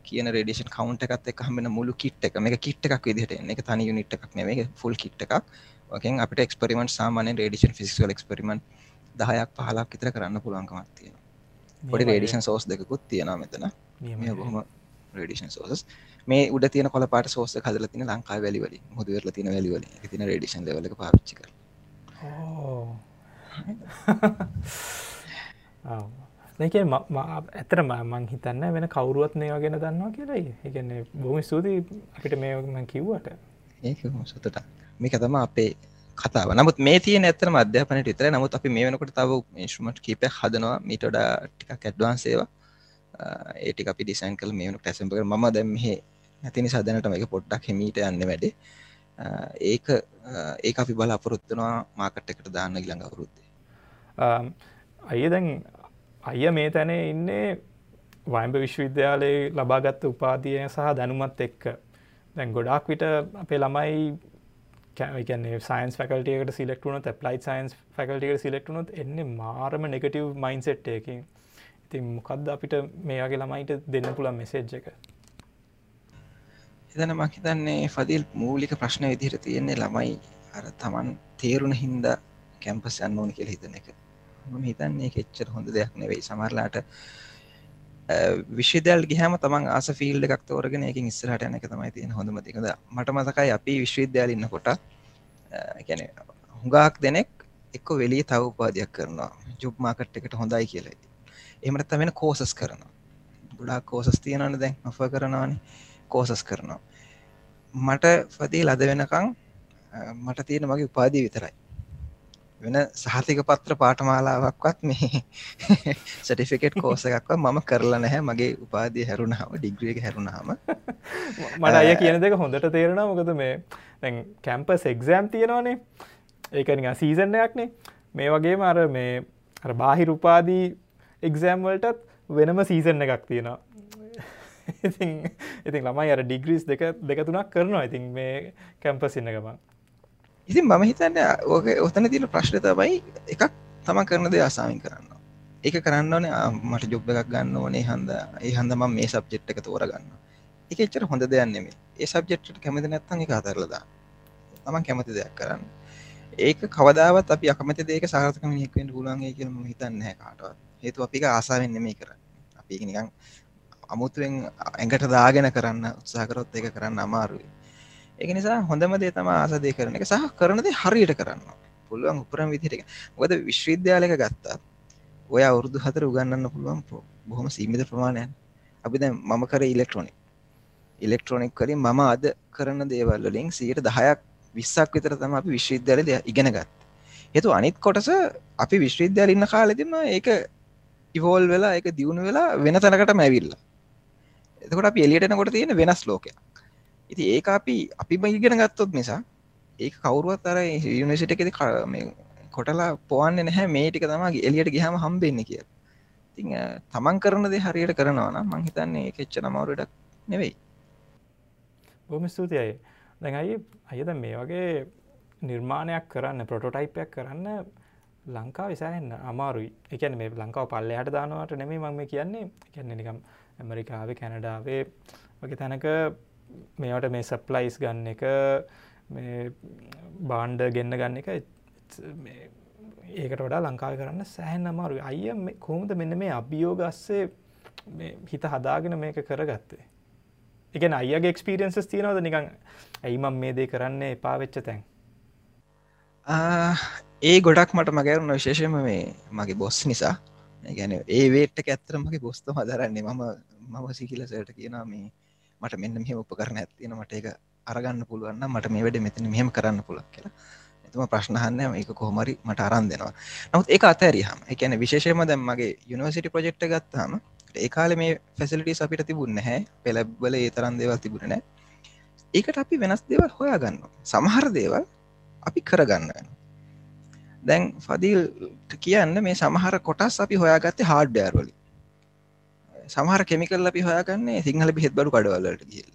[SPEAKER 2] කියන රඩේෂන් කවන්් එකත් එක හමෙන මුළු කිට් එක. මේ කිට් එකක් විදිහට එක තනි යුනිට් එකක් නෙවේ ෆුල් කිට් එකක්. වකින් අපිට එක්ස්පරිමෙන්ට් සාමානය රඩේෂන් ෆිසිකල් එක්ස්පරිමෙන්ට් දහයක් පහලක් විතර කරන්න පුළුවන්කමක් තියෙන පොඩි රේඩිෂන් සෝස් දෙකුත් තියෙන මෙතන. බොහොම රඩේෂන් සෝසස් මේ උඩ තියන කොල පාට සෝස හදල තින ලංකා වැලිවල මුදවරල තින වැලිවල තින රඩේෂන් ලවල පාච්චි කර
[SPEAKER 1] ඒක ඇතර මං හිතන්න වෙන කවරුවත් මේ වගෙන දන්නවා කියලායි එකන්නේ බොහම ස්තුති අපිට මේ කිව්වට.
[SPEAKER 2] ඒක සතට මේක තම අපේ කතාව. නමුත් මේ තිය ඇතන අධ්‍යාපනට විතර නමුත් අපි මේ වෙනකොට තව ඉන්ශ්‍රමට් කීප හදනවා. මීටඩ ටිකක් ඇඩ්වාන් සේවා ඒටි අපි ඩිසයින් කල මේ වනට ඇසම්පක ම දැම් මෙහ ඇතිනි සදනට මේක පොට්ටක් හිමීට යන්න වැඩේ. ඒක ඒ අපි බල අපොරොත්තුනවා මාකට එකට දාන්න ගිළඟ අවරුද්දේ.
[SPEAKER 1] අය දැන් අය මේ තැනේ ඉන්නේ වයිම්බ විශ්වවිද්‍යාලයේ ලබාගත්ත උපාතිය සහ දැනුමත් එක්ක. දැන් ගොඩක් විට අපේ ළමයි කැන්නේ සයින්ස් ෆැකල්ටියකට සිලෙක්ටුනොත් ප්ලයි සයින්ස් ෆැකල්ටියට සිලෙක්ටුනොත් එන්නේ මාරම නෙගටව් මයින්සෙට්ටයකින් ඉතින් මොකක්ද අපිට මේගේ ළමයිට දෙන්න පුළන් මෙසේජ් එක?
[SPEAKER 2] එතන මහිතන්නේ ෆදිල් මූලික ප්‍රශ්න විදිහට තියෙන්නේ ළමයි අර තමන් තේරුණ හින්ද කැම්පස් යන්න ඕන කියල හිතන එක. මම හිතන්නේ එච්චර හොඳ දෙයක් නෙවෙයි. සමරලාට විශ්වදල් ගහම තමන් ආස ෆිල්ඩ එකක් තෝරගෙන එකින් ඉස්සරහට යන එක තමයි තියෙන හොඳම තිකද මට මතකයි අපි විශ්වවිද්‍යාල ඉන්න කොට ගැන හුඟාක් දෙනෙක් එක්ක වෙලිය තව උපාදයක් කරනවා. ජුබ් මාකට් එකට හොඳයි කියලයි එමට තමෙන කෝසස් කරනවා. ගොඩක් කෝසස් තියෙනවන දැන් අප කරනවානේ. කෝසස් කරනවා. මට පදී ලද වෙනකං මට තියෙන මගේ උපාදී විතරයි. වෙන සහතික පත්‍ර පාටමාලාවක්වත් මේ සටිෆිකෙට් කෝස එකක්ව මම කරලා නැහැ. මගේ උපාදය හැරුණාම ඩිග්‍රියක හැරුණාම. [LAUGHS]
[SPEAKER 1] මට අය කියන දෙක හොඳට තේරෙන මොකද මේ දැන් කැම්පස් එක්සෑම් තියෙනවානේ. ඒකනික සීසන්ඩයක්නේ මේ වගේ මර මේ අර බාහිර උපාදී එක්සෑම් වලටත් වෙනම සීසන් එකක් තියෙනවා. [LAUGHS] ඉතින් ඉතින් ළමයි අර ඩිග්‍රීස් දෙක දෙකතුනක් කරනවා ඉතින් මේ කැම්පස් ඉන්න ගමන්.
[SPEAKER 2] ඉතින් මම හිතන්න ඕක ඔතන තින ප්‍රශ්න තමයි එකක් තම කරන දේ අසාමින් කරන්න ඒක කරන්න ඕනේ මට ජොබ් එකක් ගන්න ඕනේ හන්ද ඒ හන්ද ම මේ සබ්ජෙට් එක තෝරගන්න එක එච්චර හොඳ දෙයන්නෙම ඒ සබ්ජෙට්ට කැමති නැත්තන් එක අතරලදා තමන් කැමති දෙයක් කරන්න. ඒක කවදාවත් අපි අකමති දෙක සාර්ථක මිනිෙක්වෙන් පුලන්ගේ කියලම හිතන්න කාටවත්. හේතු අපික ආසාාවෙන් නෙමේ කර අපි නිකං අමුතුවෙන් ඇඟට දාගෙන කරන්න උත්සාකරොත් එක කරන්න අමාරුයි. එක නිසා හොඳම දේ තම ආසදය කරන එක. සහ කරනද හරියට කරන්න පුළුවන් උපරම් විදිහට ගොද විශ්වවිද්‍යාලක ගත්තා ඔය අවුරුදු හතර උගන්නන්න පුළුවන් බොහොම සීමිත ප්‍රමාණයන් අපි දැ මම කර ඉලෙක්ට්‍රොනික් ඉලෙක්ට්‍රොනික් කරින් මම අද කරන දේවල්ලින් සියට දහයක් විස්සක් විතර තම අපි විශ්වවිද්‍යාල ඉගෙන ගත් එතු අනිත් කොටස අපි විශ්වවිද්‍යාල ඉන්න කාලෙතිම ඒක ඉවෝල් වෙලා එක දියුණු වෙලා වෙන තැනකට මැවිල්ලා එතකොට අපි එලියටන කොට තියෙන වෙනස් ලෝකයක්. ඉති ඒ අපි අපි බයිගෙන ගත්තොත් නිසා ඒ කවරුවත් අර යුනිසිට එකෙද කොටලා පොවන්න නැහැ. මේ ටික තමගේ එලියට ගහම හම්බෙන්න කිය ති තමන් කරන දේ හරියට කරනවන මං හිතන්නේ කෙච්ච නමවරටක් නෙවෙයි.
[SPEAKER 1] බොම ස්තුතියයි දැඟයි අයද මේ වගේ නිර්මාණයක් කරන්න ප්‍රොටෝටයිපයක් කරන්න ලංකා විසාහන්න අමාරුයි. එකන මේ ලංකාව පල්ල හට දානවට නෙමේ මං මේ කියන්නේ. කියන්නේ නිකම් ඇමරිකාවේ කැනඩාවේ වගේ තැනක මේවට මේ සප්ලයිස් ගන්න එක බාන්්ඩ ගෙන්න්න ගන්න එක ඒකට වඩා ලංකාව කරන්න සෑහන් අමාරු අය කොහොමද මෙන්න මේ අභියෝගස්සේ හිත හදාගෙන මේක කරගත්තේ? එක අයගේ එක්ස්පිරියන්සස් තියෙනවද? නිකං ඇයිමම් මේ දේ කරන්න එපා වෙච්ච තැන්?
[SPEAKER 2] ඒ ගොඩක් මට මගැරුණ විශේෂම මේ මගේ බොස් නිසා. ගැන ඒ වේට්ට ඇත්තර මගේ බොස්ත හදරන්නේ මම මම සිකිලසට කියන මේ මට මෙන්න මෙහ උපකරන ඇත්තින මට එක අරගන්න පුළුවන්න මට මේ වැඩ මෙතන මෙහෙම කරන්න පුළක් කියලා. එතුම ප්‍රශ්නහන්න ඒක කොහොමරි මට අරන් දෙනවා. නමුත් ඒ අතඇරියහම එකන විශේෂයම දැම් මගේ යුනිවසිටි ප්‍රජෙක්්ට ගත්තාම ඒකාල මේ ෆැසිලිටි අපිට තිබුන්න හැ පෙලබ්බල ඒ තරන් දේවල් තිබුණනෑ ඒකට අපි වෙනස් දේවල් හොයාගන්න සමහර දේවල් අපි කරගන්න දැන් ෆදිල් කියන්න මේ සමහර කොටස් අපි හොයාගත්තේ හාඩ්ඩෑර්වලි සමහර කෙමිකල් අපි හොයාගන්නේ සිංහල බිහෙත් බඩු කඩවලට කියල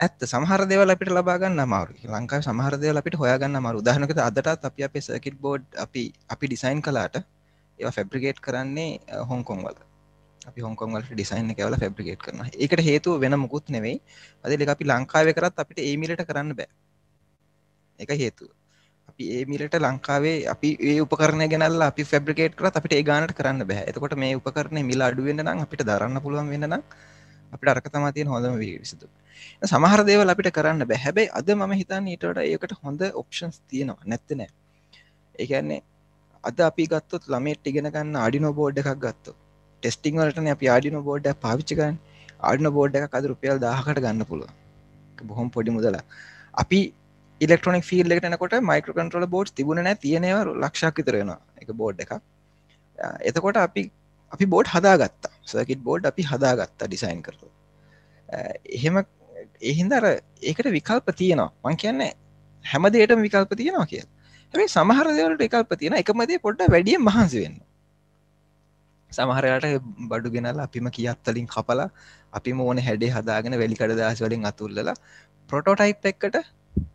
[SPEAKER 2] ඇත්ත සමහර දෙවල අපිට ලබාගන්න අමාරු ලංකා සමහර දෙවල අපිට හොයාගන්න මරු උදාහනකත අදටත් අපි අපේ සර්කිට් බෝඩ් අපි අපි ඩිසයින් කලාට ඒවා ෆැබ්‍රිගේට් කරන්නේ හොංකොන් වල. අපි හොංකොන්වලට ඩිසයින් එකවල ෆැබ්‍රිගේට් කරන එකට හේතුව වෙන මුකුත් නෙවෙයි. අද අපි ලංකාව කරත් අපිට ඒමිලට කරන්න බෑ. එක හේතුව. අපි ඒමිලට ලංකාවේ අපි ඒ උපකරන ගෙනල්ල අපි ෆැබ්‍රිකේට් කරත් අපිට ඒ ගානට කරන්න බෑ. එතකොට මේ උපකරණය මිල අඩුවෙන්න්න නම් අපිට දරන්න පුළුවන් වෙන්න නම් අපිට අරක තමා තියෙන හොඳම විසිතු සමහර දේවල් අපිට කරන්න බෑ. හැබැයි අද මම හිතන්න ඊටට ඒකට හොඳ ඔප්ෂන්ස් තියෙනවා. නැත්තනෑ ඒකන්නේ අද අපි ගත්තොත් ළමේට ඉගෙන ගන්න අඩිනෝ බෝඩ් එකක් ගත්තු ටෙස්ටිං වලටන අපි ආඩිනෝ බෝඩ් පාවිච්චිකන් ආඩින බෝඩ් එක අද රුපියල් දාහකට ගන්න පුළුව බොහොම පොඩි මුදලා අපි ඉලෙක්ට්‍රොනික් ෆිල් එකටනකොට මයික්‍ර කන්ට්‍රල බෝඩ් තිබුණ තියනව ලක්ෂක් විතරෙන එක බෝඩ් එක එතකොට අපි අපි බෝඩ් හදාගත්තා. සකිට බෝඩ් අපි හදාගත්තා ඩිසයින් කරතු එහෙම එහින්දර ඒකට විකල්ප තියෙනවා. මං කියන්නේ හැම දේටම විකල්ප තියෙනවා කිය හැබයි සමහර දෙවලට එකල්ප තියෙන එකමදේ පොඩ්ඩ වැඩිය මහන්සි වෙන්න. සමහරයට බඩු ගෙනල අපිම කියත්තලින් කපලා අපි මෝන හැඩේ හදාගෙන වැලිකඩ දස් වලින් අතුල්ලලා ප්‍රොටෝටයිප් එක්කට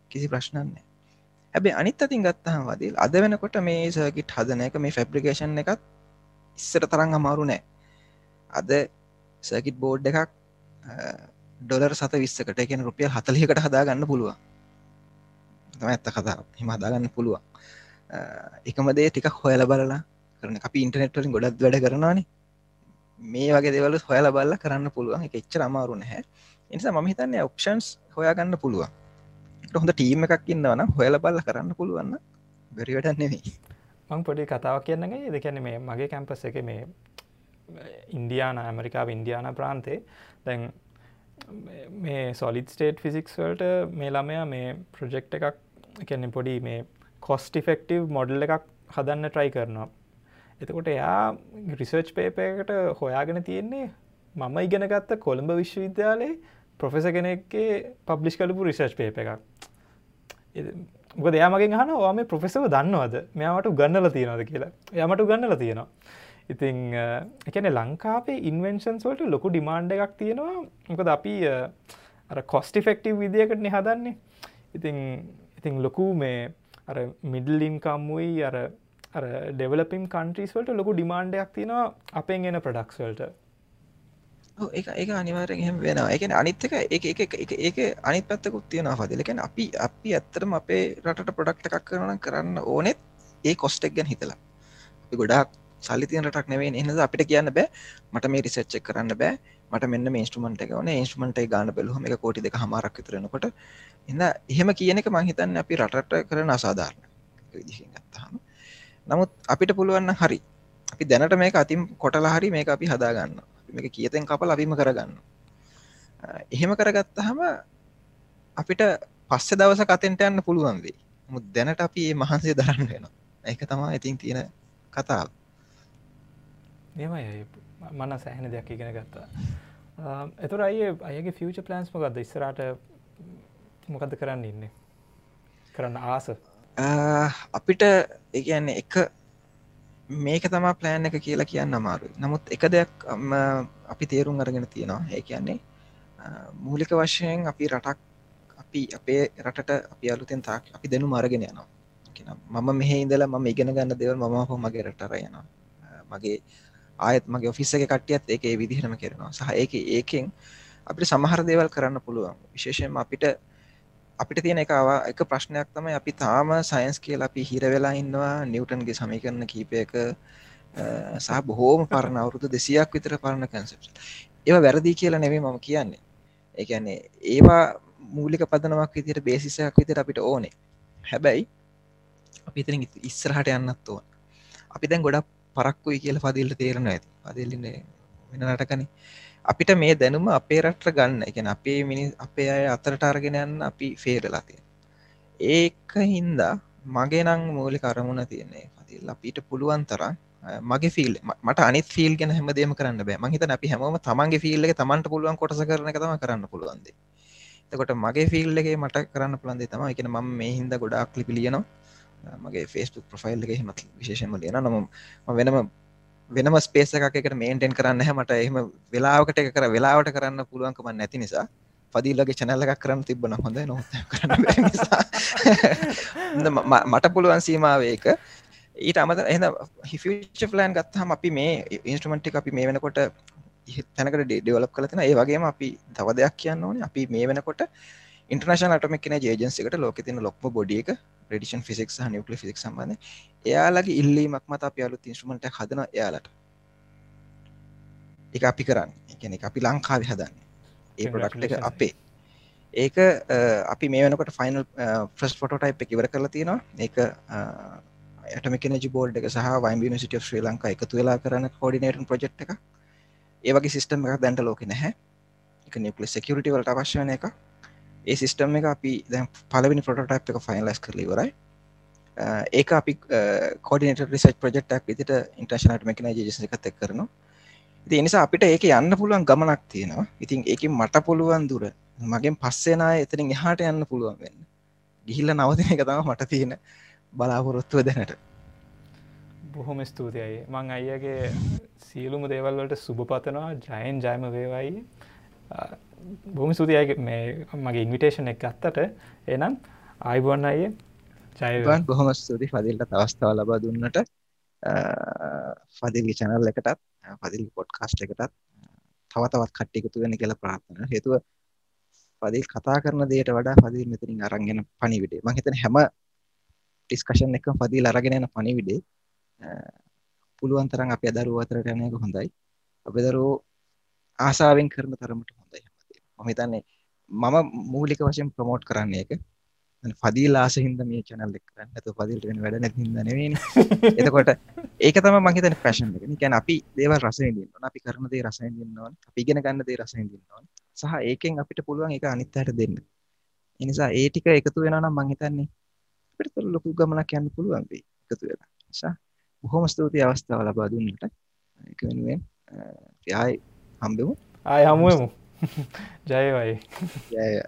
[SPEAKER 2] කිසි ප්‍රශ්නන්නේ හැබේ අනිත් අතින් ගත්තහම වදිල් අද වෙනකොට මේ සර්කිට් හදන එක මේ ෆැබ්‍රිකේෂන් එකත් ඉස්සර තරං අමාරු නෑ අද සර්කිට් බෝඩ් එකක් ඩොලර් සත විස්සකට එකෙන රුපියල් හතලියකට හදාගන්න පුළුවන්. තම ඇත්ත කතා හිම හදාගන්න පුළුවන්. එකමදේ ටිකක් හොයල බලලා කරන අපි ඉන්ටනෙට්වලින් ගොඩත් වැඩ කරනවානේ. මේ වගේ දෙවල හොයල බල්ල කරන්න පුළුවන්. එක එච්චර අමාරු නැහැ. එනිසා මම හිතන්නේ ඔප්ෂන්ස් හොයාගන්න පුළුවන්. හොඳ ටීම එකක් ඉන්නවන හොයල බල්ල කරන්න පුළුවන්න බැරිවැටත් නෙවෙයි
[SPEAKER 1] මං පොඩි කතාවක් කියන්නගේ දෙකැන මේ මගේ කැම්පස් එක මේ ඉන්දයාන ඇමරිකාව ඉන්දයාන ප්‍රාන්තේ. දැන් මේ සොලිත් ස්ටේට් ෆිසික්ස් වලට මේ ළමයා මේ ප්‍රජෙක්් එකක් කැනෙ පොඩි මේ කොස්ට ෆෙක්ටව් මොඩල් එකක් හදන්න ට්‍රයි කරනවා. එතකොට එයා රිසර්ච් පේපයකට හොයාගෙන තියෙන්නේ මම ඉගෙන ගත්ත කොළඹ විශ්වවිද්‍යාලයේ ප්‍රොෆෙස කෙනෙක්ගේ පබ්ලිෂ් කලපු රිසර්ච් පේප එකක්. මොක දෙයාමගෙන් හන වාම ප්‍රොෆෙසව දන්නවද? මෙයාමට ගන්නල තියෙනවද කියලා. යමට ගන්නල තියෙනවා. ඉතිං එකන ලංකාවේ ඉන්වෙන්ෂන්ස් වලට ලොකු ඩිමාන්්ඩ එකක් තියෙනවා. මොකද අපි අර කොස්ටිෆෙක්ටව් විදිකට නිහදන්නේ ඉතිං ඉතිං ලොකු මේ අර මිඩල්ලින්කම්මුයි අර ඩෙවලපිම් කන්ට්‍රීස් වලට ලොකු ඩිමාන්්ඩයක් තියෙනවා අපෙන් එන ප්‍රඩක්ස් වලට
[SPEAKER 2] ඒ ඒක අනිවාරෙන් එහෙම වෙන එකන අනිත්තක ඒක අනිත් පත්තකුත් තියෙන හදිලකැන අපි අපි ඇත්තරම අපේ රටට ප්‍රඩක්ට එකක් කරන කරන්න ඕනෙත් ඒ කොස්ටෙක් ගැන හිතලා. ගොඩක් සල්ලි තියන රටක් නෙවේ එහද අපිට කියන්න බෑ. මට මේ රිසච්චක් කරන්න බෑ. මට මෙන්න මේස්ටමට එකවන ඒස්මට ගාන බැලුහම එක කෝටි දෙක හමාරක් විතරනකොට එන්න එහෙම කියන එක මංහිතන්න අපි රටට කරන අසාධාරණ විදිහි ගත්තහම නමුත් අපිට පුළුවන්න හරි. අපි දැනට මේක අතින් කොටලා හරි මේක අපි හදාගන්න මේක කියතෙන් කපල අපිම කරගන්න එහෙම කරගත්තහම අපිට පස්ස දවස කතෙන්ට යන්න පුළුවන් වේ මුත් දැනට අපි ඒ මහන්සේ දරන්න වෙන ඒක තමා ඉතින් තියෙන කතාව.
[SPEAKER 1] මෙමයි මන සෑහෙන දෙයක් ඉගෙන ගත්තා. එතුර අය අයගේ ෆියච ප්ලන්ස් මොකක්ද ඉස්සරට මොකද කරන්න ඉන්න? කරන්න ආස?
[SPEAKER 2] අපිට ඒගන්නේ එක මේක තමා ප්ලෑන් එක කියලා කියන්න අමාරු නමුත් එක දෙයක් අපි තේරුම් අරගෙන තියෙනවා. ඒ කියන්නේ මූලික වශයෙන් අපි රටක් අපි අපේ රටට අපි අලුතෙන් තාක් අපි දෙනු මරගෙන යනවා. මම මෙහ ඉඳලා මම ඉගෙන ගන්න දෙවල් මම හෝ මගේ රටර යනවා. මගේ ආයත් මගේ ඔෆිස්ස එක කටියත් ඒක ඒ විදිහටම කරනවා. සහ ඒක ඒකෙන් අපිට සමහර දේවල් කරන්න පුළුවන්. විශේෂයෙන්ම අපිට අපිට තියෙන එකවා එක ප්‍රශ්නයක් තමයි අපි තාම සයින්ස් කියලා අපි හිර වෙලා ඉන්නවා. නිවටන්ගේ සමීකරන කීපයක සහ බොහෝම පරණ අවුරුදු දෙසියක් විතර පරණ කැන්සප් ඒව වැරදි කියලා නෙවේ මම කියන්නේ. ඒන්නේ ඒවා මූලික පදනමක් විදිට බේසිසයක් විතර අපිට ඕනේ. හැබැයි අපි ඉතින් ඉස්සරහට යන්නත් ඕන. අපි දැන් ගොඩක් පරක්කුයි කියල පදිල්ට තේරෙන ඇති. පදිල්ලින්න වෙන නටකනේ. අපිට මේ දැනුම අපේ රට්ට ගන්න. එකන අපේ මිනි අපේ අය අතරට අරගෙන යන්න අපි ෆේරලා තියෙන ඒක හින්දා මගේ නං මූලි කරමුණ තියන්නේ පතිල් අපිට පුළුවන් තරම් මගේ ෆිල් මට අනිත් ෆිල් ගැන හැමදේම කරන්න බෑ. මහිත අපි හැමෝම තමන්ගේ ෆිල්ල එක තමන්ට පුළුවන් කොටස කරන තම කරන්න පුළුවන්ද එතකොට මගේ ෆිල් එක මට කරන්න පුළන්දේ තම එකන ම මේ හින්ද ගොඩක් ලිපි ලියනවා. මගේ ෆේස්බුක් ප්‍රෆයිල් එක හෙමත් විශේෂම ලියන නම වෙනම වෙනම ස්පේස එකකට මේන්ටෙන් කරන්න මට එහම වෙලාවට එක කර වෙලාවට කරන්න පුළුවන්කම නැති නිසා පදිල්ලගේ චැනල්ල එකක් කරන්න තිබන [LAUGHS] හොඳ නො මට පුළුවන් සීමාවේක ඊට අමත එහ හිෆච ප්ලෑන් ගත්හම අපි මේ ඉන්ස්ට්‍රමටි අපි මේ වෙනකොට තැනකට ඩෙවලප් කලතින ඒ වගේම අපි තව දෙයක් කියන්න ඕන. අපි මේ වෙනකොට ඉන්ටර්නශන අටමක් කෙන ජේජන්සිකට ලෝක තින ලොක්ම බොඩියක ප්‍රඩිෂන් ෆිසික් නිකල ෆිසික් සම්බඳ එයාලගේ ඉල්ලීමක් මත අප යාලු ඉන්ස්ට්‍රමට හදන එයාලට. එක අපි කරන්න. එකන අපි ලංකාව හදන්න. ඒ ප්‍රඩක්් එක අපේ. ඒක අපි මේ වෙනකට ෆයිනල් ෆස් ෆොටෝටයිප් එක ඉවර කරලා තියෙනවා. ඒක ඇටමික නජි බෝඩ් එක සහ වයිම් නිසිට ශ්‍රී ලංකා එකතු වෙලා කරන කෝඩිනේටන් ප්‍රජෙක්් එක ඒවගේ සිිස්ටම් එකක් දැන්ට ලෝක නැහැ. එක නිකල සෙකරට වලට අවශ්‍යන එක ඒ සිිස්ටම් එක අපි දැන් පලවෙනි පොටටයිප් එක ෆයින්ලස් කරලිවරයි ඒක අපි කෝඩිනට රිසච් ප්‍රජෙක්්ක් විදිට ඉන්ටර්ශනට මැකන ජෙස එකත් එක් කරනවා. ඉති නිසා අපිට ඒක යන්න පුළුවන් ගමනක් තියෙනවා. ඉතින් ඒක මට පුළුවන් දුර මගෙන් පස්සේනා එතරින් එහාට යන්න පුළුවන් වෙන්න. ගිහිල්ල නවතින එක තම මට තියෙන බලාපොරොත්තුව දැනට.
[SPEAKER 1] බොහොම ස්තුතියි. මං අයියගේ සියලුම දේවල්වලට සුභ පතනවා. ජයන් ජයම වේවයි. බොහම ස්තුතියි. මේ මගේ ඉන්විටේෂන් එක ගත්තට එනම් ආයිබොන්න අය
[SPEAKER 2] ජයවන් බොහොම ස්තුති පදිල්ට තවස්ථාව ලබා දුන්නට. පදිල්ගි චැනල් එකටත් පදිල් පොඩ්කාස්ට එකටත් තව තවත් කට්ටිකුතු වෙන කියලා ප්‍රාර්ථන හේතුව පදිල් කතා කරන දේට වඩා පදිල් මෙතරින් අරංගෙන පනිවිඩේ මහිතන හැම ටිස්කශන් එක පදී ලරගෙන යන පනිවිඩේ පුළුවන් තරම් අප දරුව අතරට යනක හොඳයි. අප දරුවෝ ආසාාවෙන් කරන තරමට හොඳයි. මහිතන්නේ මම මූලික වශයෙන් ප්‍රමෝට් කරන්නේ එක පදිල් ආස හිද මේ චනල් එක් කරන්න. ඇතු පදිල්ට වැඩ නැතිද නෙවෙන [LAUGHS] එතකොට ඒක තම මහිතන පැශන් එක. කැන අපි දේව රසයිදින්න අපි කරන දේ රසයිදින්නවන් අපි ගෙන ගන්න දේ රසයිදින්නවන් සහ ඒකෙන් අපිට පුළුවන් එක අනිත්තයට දෙන්න. එනිසා ඒටික එකතු වෙනනම් මංහිතන්නේ අපිට ලොකු ගමනක් යන්න පුළුවන් වේ එකතු වෙලා. නිසා බොහොම ස්තුතියි අවස්ථාව ලබා දුන්නට. ඒක වෙනුවෙන් ආයි හම්බෙමු.
[SPEAKER 1] ආය හමුවමු [LAUGHS] जय
[SPEAKER 2] भाई। जय।